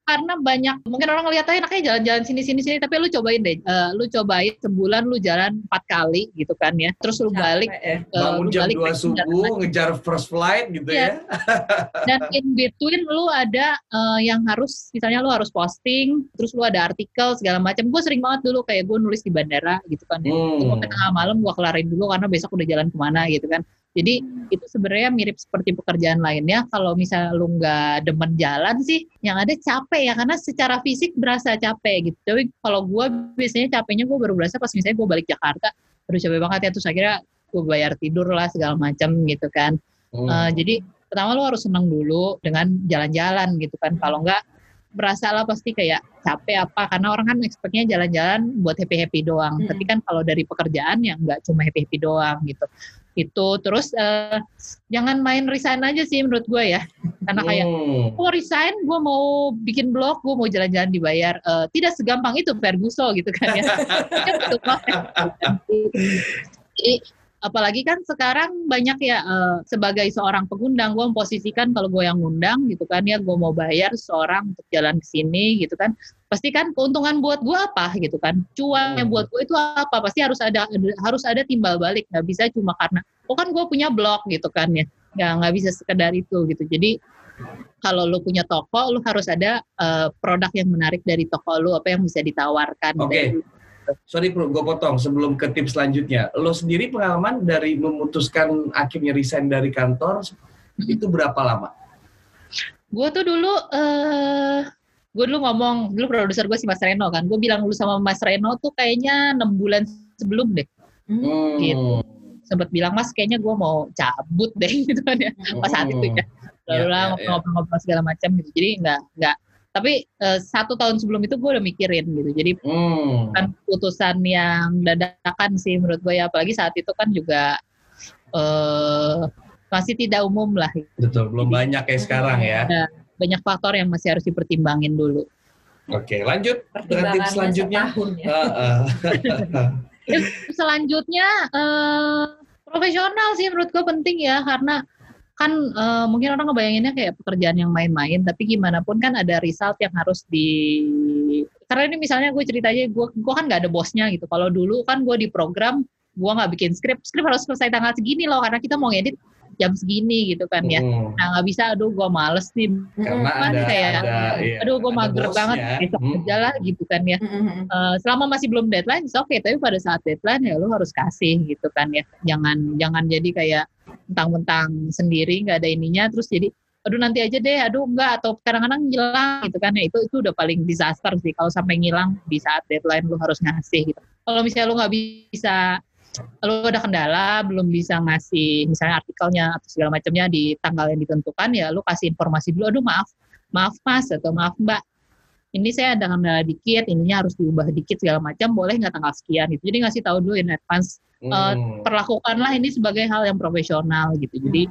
Speaker 2: karena banyak mungkin orang ngeliatnya enaknya jalan-jalan sini sini sini tapi lu cobain deh uh, lu cobain sebulan lu jalan empat kali gitu kan ya terus lu balik
Speaker 3: ya. uh, bangun jam balik dua subuh ngejar first flight gitu ya, ya. *laughs*
Speaker 2: dan in between lu ada uh, yang harus misalnya lu harus posting terus lu ada artikel segala macam gue sering banget dulu kayak gue nulis di bandara gitu kan ya. hmm. gue tengah malam gue kelarin dulu karena besok udah jalan ke mana gitu kan jadi itu sebenarnya mirip seperti pekerjaan lainnya. Kalau misalnya lu nggak demen jalan sih, yang ada capek ya karena secara fisik berasa capek gitu. Tapi kalau gue biasanya capeknya gue baru berasa pas misalnya gue balik Jakarta, baru capek banget ya. Terus akhirnya gue bayar tidur lah segala macam gitu kan. Hmm. Uh, jadi pertama lu harus senang dulu dengan jalan-jalan gitu kan. Kalau nggak berasa lah pasti kayak capek apa karena orang kan expectnya jalan-jalan buat happy happy doang. Hmm. Tapi kan kalau dari pekerjaan yang nggak cuma happy happy doang gitu itu terus uh, jangan main resign aja sih menurut gue ya. Karena kayak hmm. oh resign? Gue mau bikin blog gue mau jalan-jalan dibayar. Uh, tidak segampang itu Ferguson gitu kan ya. *laughs* Jadi *laughs* apalagi kan sekarang banyak ya uh, sebagai seorang pengundang gue memposisikan kalau gue yang ngundang gitu kan ya gue mau bayar seorang untuk jalan ke sini gitu kan. Pasti kan keuntungan buat gue apa gitu kan? Cuan yang buat gue itu apa? Pasti harus ada harus ada timbal balik. Nggak bisa cuma karena oh kan gue punya blog gitu kan ya. Nggak nggak bisa sekedar itu gitu. Jadi kalau lu punya toko, lu harus ada uh, produk yang menarik dari toko lu, apa yang bisa ditawarkan.
Speaker 3: Oke. Okay sorry bro, gue potong sebelum ke tips selanjutnya. Lo sendiri pengalaman dari memutuskan akhirnya resign dari kantor itu berapa lama?
Speaker 2: Gue tuh dulu, uh, gue dulu ngomong, dulu produser gue si Mas Reno kan, gue bilang dulu sama Mas Reno tuh kayaknya enam bulan sebelum deh, hmm. gitu. Sempat bilang Mas kayaknya gue mau cabut deh *laughs* gitu kan ya, pas saat itu ya. Lalu ya, lah ya, ya. ngobrol-ngobrol segala macam gitu. Jadi nggak nggak tapi uh, satu tahun sebelum itu gue udah mikirin gitu. Jadi hmm. kan putusan yang dadakan sih menurut gue ya. Apalagi saat itu kan juga uh, masih tidak umum lah.
Speaker 3: Betul belum jadi, banyak kayak sekarang ya.
Speaker 2: banyak faktor yang masih harus dipertimbangin dulu.
Speaker 3: Oke lanjut. Dengan tips selanjutnya. ya. *laughs*
Speaker 2: selanjutnya uh, profesional sih menurut gue penting ya. Karena kan uh, mungkin orang ngebayanginnya kayak pekerjaan yang main-main tapi gimana pun kan ada result yang harus di karena ini misalnya gue cerita aja gue gue kan nggak ada bosnya gitu kalau dulu kan gue di program gue nggak bikin skrip skrip harus selesai tanggal segini loh karena kita mau ngedit jam segini gitu kan ya. Hmm. Nah nggak bisa, aduh gue males nih.
Speaker 3: Karena kan ada, kayak, ada,
Speaker 2: iya, aduh gue mager bosnya. banget besok hmm. aja lah gitu kan ya. Hmm. Uh, selama masih belum deadline, oke. Okay, tapi pada saat deadline ya lo harus kasih gitu kan ya. Jangan jangan jadi kayak mentang-mentang sendiri nggak ada ininya terus jadi aduh nanti aja deh aduh enggak atau kadang-kadang ngilang gitu kan ya itu itu udah paling disaster sih kalau sampai ngilang di saat deadline lu harus ngasih gitu kalau misalnya lu nggak bisa lu ada kendala belum bisa ngasih misalnya artikelnya atau segala macamnya di tanggal yang ditentukan ya lu kasih informasi dulu aduh maaf maaf mas atau maaf mbak ini saya ada kendala dikit, ininya harus diubah dikit segala macam, boleh nggak tanggal sekian gitu. Jadi ngasih tahu dulu in advance. Hmm. Uh, perlakukanlah ini sebagai hal yang profesional gitu. Jadi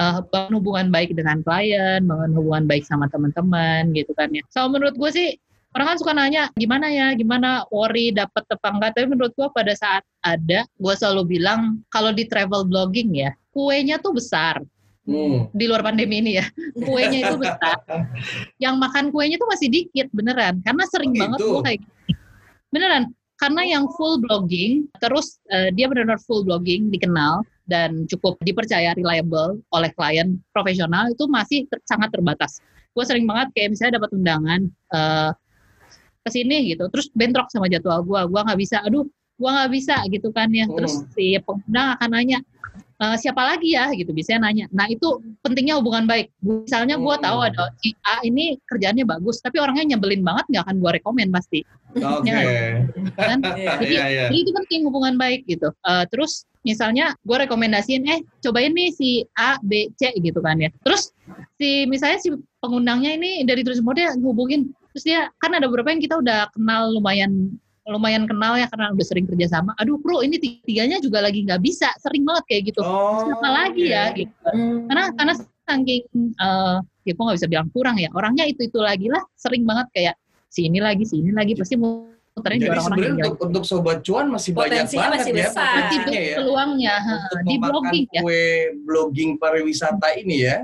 Speaker 2: uh, hubungan baik dengan klien, bangun hubungan baik sama teman-teman gitu kan ya. So menurut gue sih orang kan suka nanya gimana ya gimana worry dapat apa enggak tapi menurut gua pada saat ada gua selalu bilang kalau di travel blogging ya kuenya tuh besar Hmm. di luar pandemi ini ya *laughs* kuenya itu besar *laughs* yang makan kuenya itu masih dikit beneran karena sering oh, banget gue kayak gini beneran karena yang full blogging terus uh, dia benar-benar full blogging dikenal dan cukup dipercaya reliable oleh klien profesional itu masih ter sangat terbatas. Gue sering banget kayak misalnya dapat undangan uh, ke sini gitu terus bentrok sama jadwal gue gue nggak bisa aduh gue nggak bisa gitu kan ya. Terus hmm. si pengundang akan nanya uh, siapa lagi ya gitu biasanya nanya nah itu pentingnya hubungan baik misalnya gue tahu hmm. ada si A ini kerjaannya bagus tapi orangnya nyebelin banget nggak akan gue rekomend pasti
Speaker 3: Oke. Okay. *laughs*
Speaker 2: ya, kan? jadi, yeah, yeah. jadi itu penting hubungan baik gitu. Uh, terus misalnya gue rekomendasiin, eh cobain nih si A, B, C gitu kan ya. Terus si misalnya si pengundangnya ini dari turis mode ngubungin, terus dia kan ada beberapa yang kita udah kenal lumayan lumayan kenal ya karena udah sering kerja sama. Aduh, bro, ini tiganya juga lagi nggak bisa, sering banget kayak gitu. Oh, Siapa lagi ya? Gitu. Hmm. Karena karena saking uh, ya gue nggak bisa bilang kurang ya. Orangnya itu itu lagi lah, sering banget kayak si ini lagi, si ini lagi pasti mau
Speaker 3: muterin Jadi sebenarnya untuk, untuk sobat cuan masih banyak banget
Speaker 1: masih
Speaker 3: ya
Speaker 1: besar.
Speaker 2: Masih ya. peluangnya untuk
Speaker 3: di blogging ya. Kue blogging pariwisata ini ya.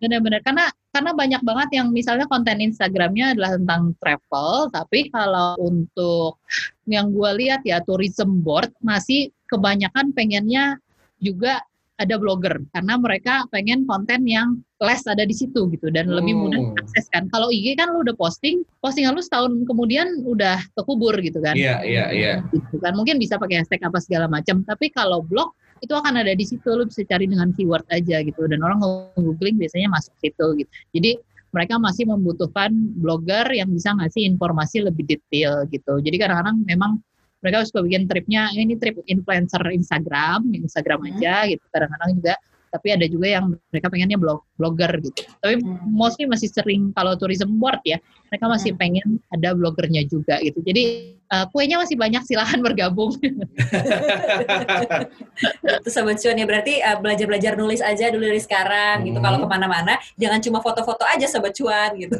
Speaker 2: Benar-benar karena karena banyak banget yang misalnya konten Instagramnya adalah tentang travel, tapi kalau untuk yang gue lihat ya tourism board masih kebanyakan pengennya juga ada blogger karena mereka pengen konten yang less ada di situ gitu dan hmm. lebih mudah akses kan. Kalau IG kan lu udah posting, postingan lu setahun kemudian udah kekubur gitu kan.
Speaker 3: Iya, iya, iya.
Speaker 2: Gitu kan. Mungkin bisa pakai hashtag apa segala macam, tapi kalau blog itu akan ada di situ lu bisa cari dengan keyword aja gitu dan orang googling biasanya masuk situ gitu. Jadi mereka masih membutuhkan blogger yang bisa ngasih informasi lebih detail gitu. Jadi kadang-kadang memang mereka suka bikin tripnya ini trip influencer Instagram Instagram hmm. aja gitu kadang-kadang juga tapi ada juga yang mereka pengennya blog blogger gitu tapi hmm. mostly masih sering kalau tourism board ya mereka masih hmm. pengen ada bloggernya juga gitu jadi uh, kuenya masih banyak silahkan bergabung *laughs*
Speaker 1: itu sobat cuan ya berarti uh, belajar-belajar nulis aja dulu dari sekarang hmm. gitu kalau hmm. ke mana-mana jangan cuma foto-foto aja sobat cuan gitu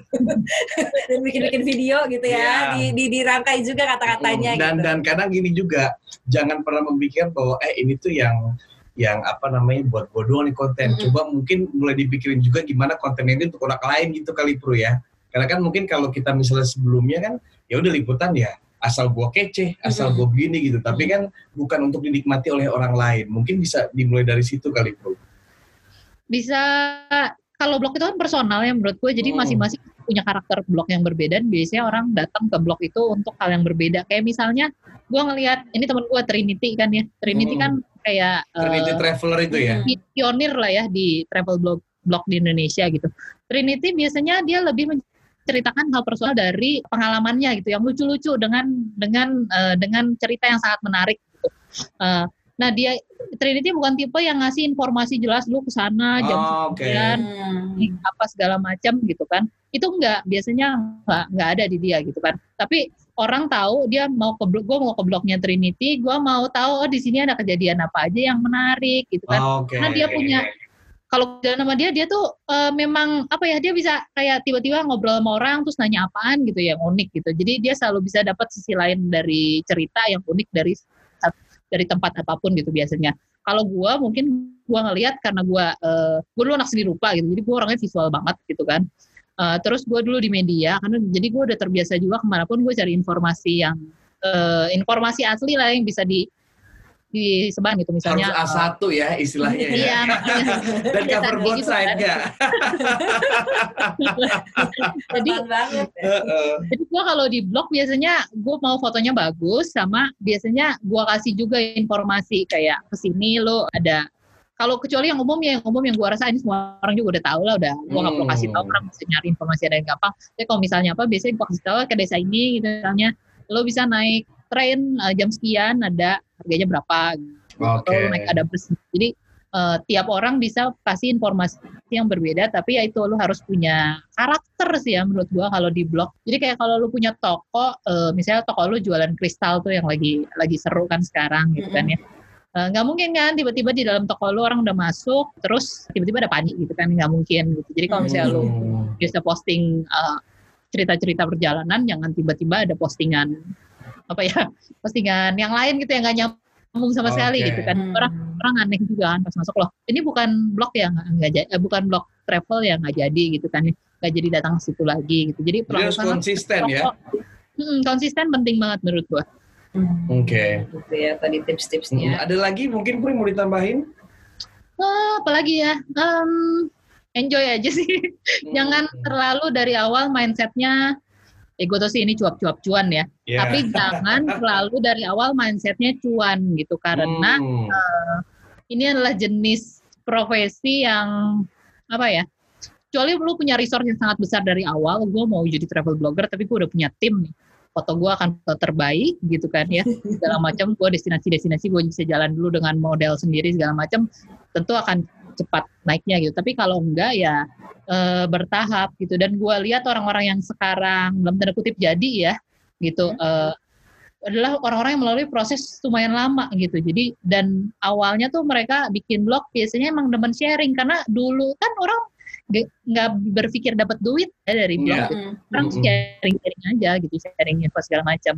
Speaker 1: *laughs* dan bikin-bikin video gitu ya yeah. di, di dirangkai juga kata-katanya
Speaker 3: dan
Speaker 1: gitu.
Speaker 3: dan kadang gini juga jangan pernah memikirkan bahwa eh ini tuh yang yang apa namanya buat gue doang nih konten. Mm-hmm. Coba mungkin mulai dipikirin juga gimana konten ini untuk orang lain gitu kali Pro ya. Karena kan mungkin kalau kita misalnya sebelumnya kan ya udah liputan ya asal gua kece, asal gua begini gitu. Tapi kan bukan untuk dinikmati oleh orang lain. Mungkin bisa dimulai dari situ kali Pro.
Speaker 2: Bisa kalau blog itu kan personal ya menurut gue jadi hmm. masing-masing punya karakter blog yang berbeda dan biasanya orang datang ke blog itu untuk hal yang berbeda kayak misalnya gue ngelihat ini temen gue Trinity kan ya Trinity hmm. kan kayak
Speaker 3: Trinity uh, Traveler itu ya
Speaker 2: pionir lah ya di travel blog blog di Indonesia gitu Trinity biasanya dia lebih menceritakan hal personal dari pengalamannya gitu yang lucu-lucu dengan dengan uh, dengan cerita yang sangat menarik gitu. Uh, nah dia Trinity bukan tipe yang ngasih informasi jelas lu ke sana jam oh, sekian okay. apa segala macam gitu kan itu enggak biasanya enggak enggak ada di dia gitu kan tapi orang tahu dia mau ke blog, gue mau ke blognya Trinity, gue mau tahu oh di sini ada kejadian apa aja yang menarik gitu kan. Okay. Karena dia punya kalau jalan sama dia dia tuh uh, memang apa ya dia bisa kayak tiba-tiba ngobrol sama orang terus nanya apaan gitu yang unik gitu. Jadi dia selalu bisa dapat sisi lain dari cerita yang unik dari dari tempat apa pun gitu biasanya. Kalau gue mungkin gue ngelihat karena gue uh, gue dulu anak seni rupa gitu, jadi gue orangnya visual banget gitu kan. Uh, terus gue dulu di media, karena jadi gue udah terbiasa juga ke mana pun gue cari informasi yang uh, informasi asli lah yang bisa di disebar gitu misalnya
Speaker 3: harus A1 uh, ya istilahnya ya.
Speaker 2: Iya, *laughs*
Speaker 3: dan cover both gitu, side kan. *laughs*
Speaker 2: jadi banget. jadi gue kalau di blog biasanya gue mau fotonya bagus sama biasanya gue kasih juga informasi kayak ke sini lo ada kalau kecuali yang umum ya yang umum yang gue rasa ini semua orang juga udah tahu lah udah gue nggak perlu kasih tahu orang bisa nyari informasi ada yang gampang tapi kalau misalnya apa biasanya gue kasih tahu ke desa ini gitu misalnya lo bisa naik train uh, jam sekian ada harganya berapa gitu. okay. atau naik ada bus jadi uh, tiap orang bisa kasih informasi yang berbeda tapi ya itu lo harus punya karakter sih ya menurut gua kalau di blog jadi kayak kalau lo punya toko uh, misalnya toko lo jualan kristal tuh yang lagi lagi seru kan sekarang gitu mm -hmm. kan ya nggak uh, mungkin kan tiba-tiba di dalam toko lu orang udah masuk terus tiba-tiba ada panik gitu kan nggak mungkin gitu. Jadi kalau misalnya hmm. lu biasa posting uh, cerita-cerita perjalanan jangan tiba-tiba ada postingan apa ya postingan yang lain gitu yang nggak nyambung sama sekali gitu kan. Orang orang aneh juga kan pas masuk loh. Ini bukan blog ya nggak nggak eh, bukan blog travel yang nggak jadi gitu kan. Nggak jadi datang ke situ lagi gitu. Jadi
Speaker 3: Jadi harus konsisten ya.
Speaker 2: Hmm, konsisten penting banget menurut gua
Speaker 3: Oke.
Speaker 1: Gitu ya tadi
Speaker 3: Hmm,
Speaker 1: tips-tipsnya.
Speaker 3: Ada lagi mungkin Pri mau ditambahin?
Speaker 2: Wah, apalagi ya Em, enjoy aja sih jangan
Speaker 3: Hmm.
Speaker 2: terlalu dari awal mindsetnya eh gue tau sih ini cuap-cuap cuan ya
Speaker 3: Ya.
Speaker 2: tapi jangan *laughs* terlalu dari awal mindsetnya cuan gitu karena
Speaker 3: Hmm.
Speaker 2: ini adalah jenis profesi yang apa ya kecuali lu punya resource yang sangat besar dari awal gue mau jadi travel blogger tapi gue udah punya tim nih foto gue akan foto terbaik gitu kan ya. Segala macam gue destinasi-destinasi gue bisa jalan dulu dengan model sendiri segala macam tentu akan cepat naiknya gitu. Tapi kalau enggak ya eh, bertahap gitu. Dan gue lihat orang-orang yang sekarang dalam tanda kutip jadi ya gitu eh, adalah orang-orang yang melalui proses lumayan lama gitu. Jadi dan awalnya tuh mereka bikin blog biasanya emang demen sharing. Karena dulu kan orang nggak- berpikir dapat duit ya dari blog.
Speaker 3: Iya.
Speaker 2: gitu.
Speaker 1: Mm.
Speaker 2: Orang
Speaker 3: Mm-mm.
Speaker 2: sharing-sharing aja gitu, sharing info segala macam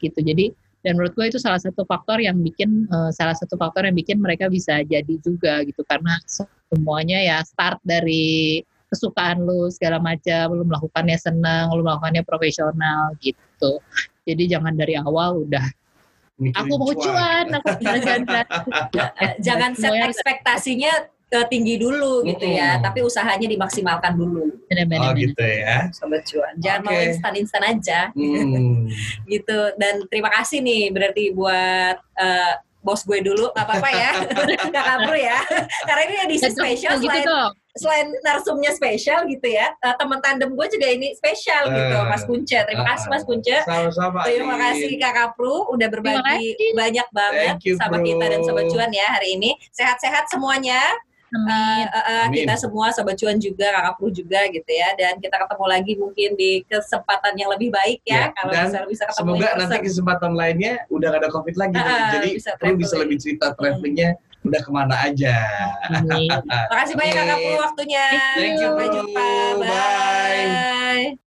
Speaker 2: gitu. Jadi dan menurut gue itu salah satu faktor yang bikin eh, salah satu faktor yang bikin mereka bisa jadi juga gitu karena semuanya ya start dari kesukaan lu segala macam, lu melakukannya senang, lu melakukannya profesional gitu. Jadi jangan dari awal udah
Speaker 3: Mikirin
Speaker 2: aku mau cuan, aku *laughs* jangan
Speaker 1: Jangan set ekspektasinya ke tinggi dulu gitu ya,
Speaker 3: Mm-mm.
Speaker 1: tapi usahanya dimaksimalkan dulu.
Speaker 3: Oh gitu ya.
Speaker 1: Sobat cuan. Jangan mau
Speaker 3: Oke.
Speaker 1: instan-instan aja.
Speaker 3: Hmm. *laughs*
Speaker 1: gitu dan terima kasih nih berarti buat eh, bos gue dulu nggak apa-apa ya *laughs* nggak kabur ya karena ini edisi spesial
Speaker 2: gitu
Speaker 1: selain selain narsumnya spesial gitu ya eh, teman tandem gue juga ini spesial gitu
Speaker 3: Eh,
Speaker 1: Mas Kunce terima kasih Mas Kunce
Speaker 3: Sama-sama.
Speaker 1: terima kasih Kakak Pru udah berbagi banyak banget
Speaker 3: you,
Speaker 1: sama
Speaker 3: Bro.
Speaker 1: kita dan Sobat Cuan ya hari ini sehat-sehat semuanya
Speaker 2: Amin.
Speaker 1: Eh,
Speaker 3: Amin.
Speaker 1: kita semua sobat cuan juga kakak Pru juga gitu ya dan kita ketemu lagi mungkin di kesempatan yang lebih baik ya,
Speaker 3: Ya,
Speaker 1: kalau
Speaker 3: dan
Speaker 1: bisa bisa ketemu
Speaker 3: Semoga nanti kesempatan lainnya udah gak ada covid lagi. nih.
Speaker 1: Ah,
Speaker 3: Jadi
Speaker 1: bisa
Speaker 3: perlu bisa lebih cerita travelingnya udah ke mana aja.
Speaker 2: Amin. *laughs*
Speaker 1: Makasih banyak kakak Pru waktunya.
Speaker 3: Thank you,
Speaker 1: Sampai jumpa.
Speaker 3: Bye.
Speaker 1: Bye.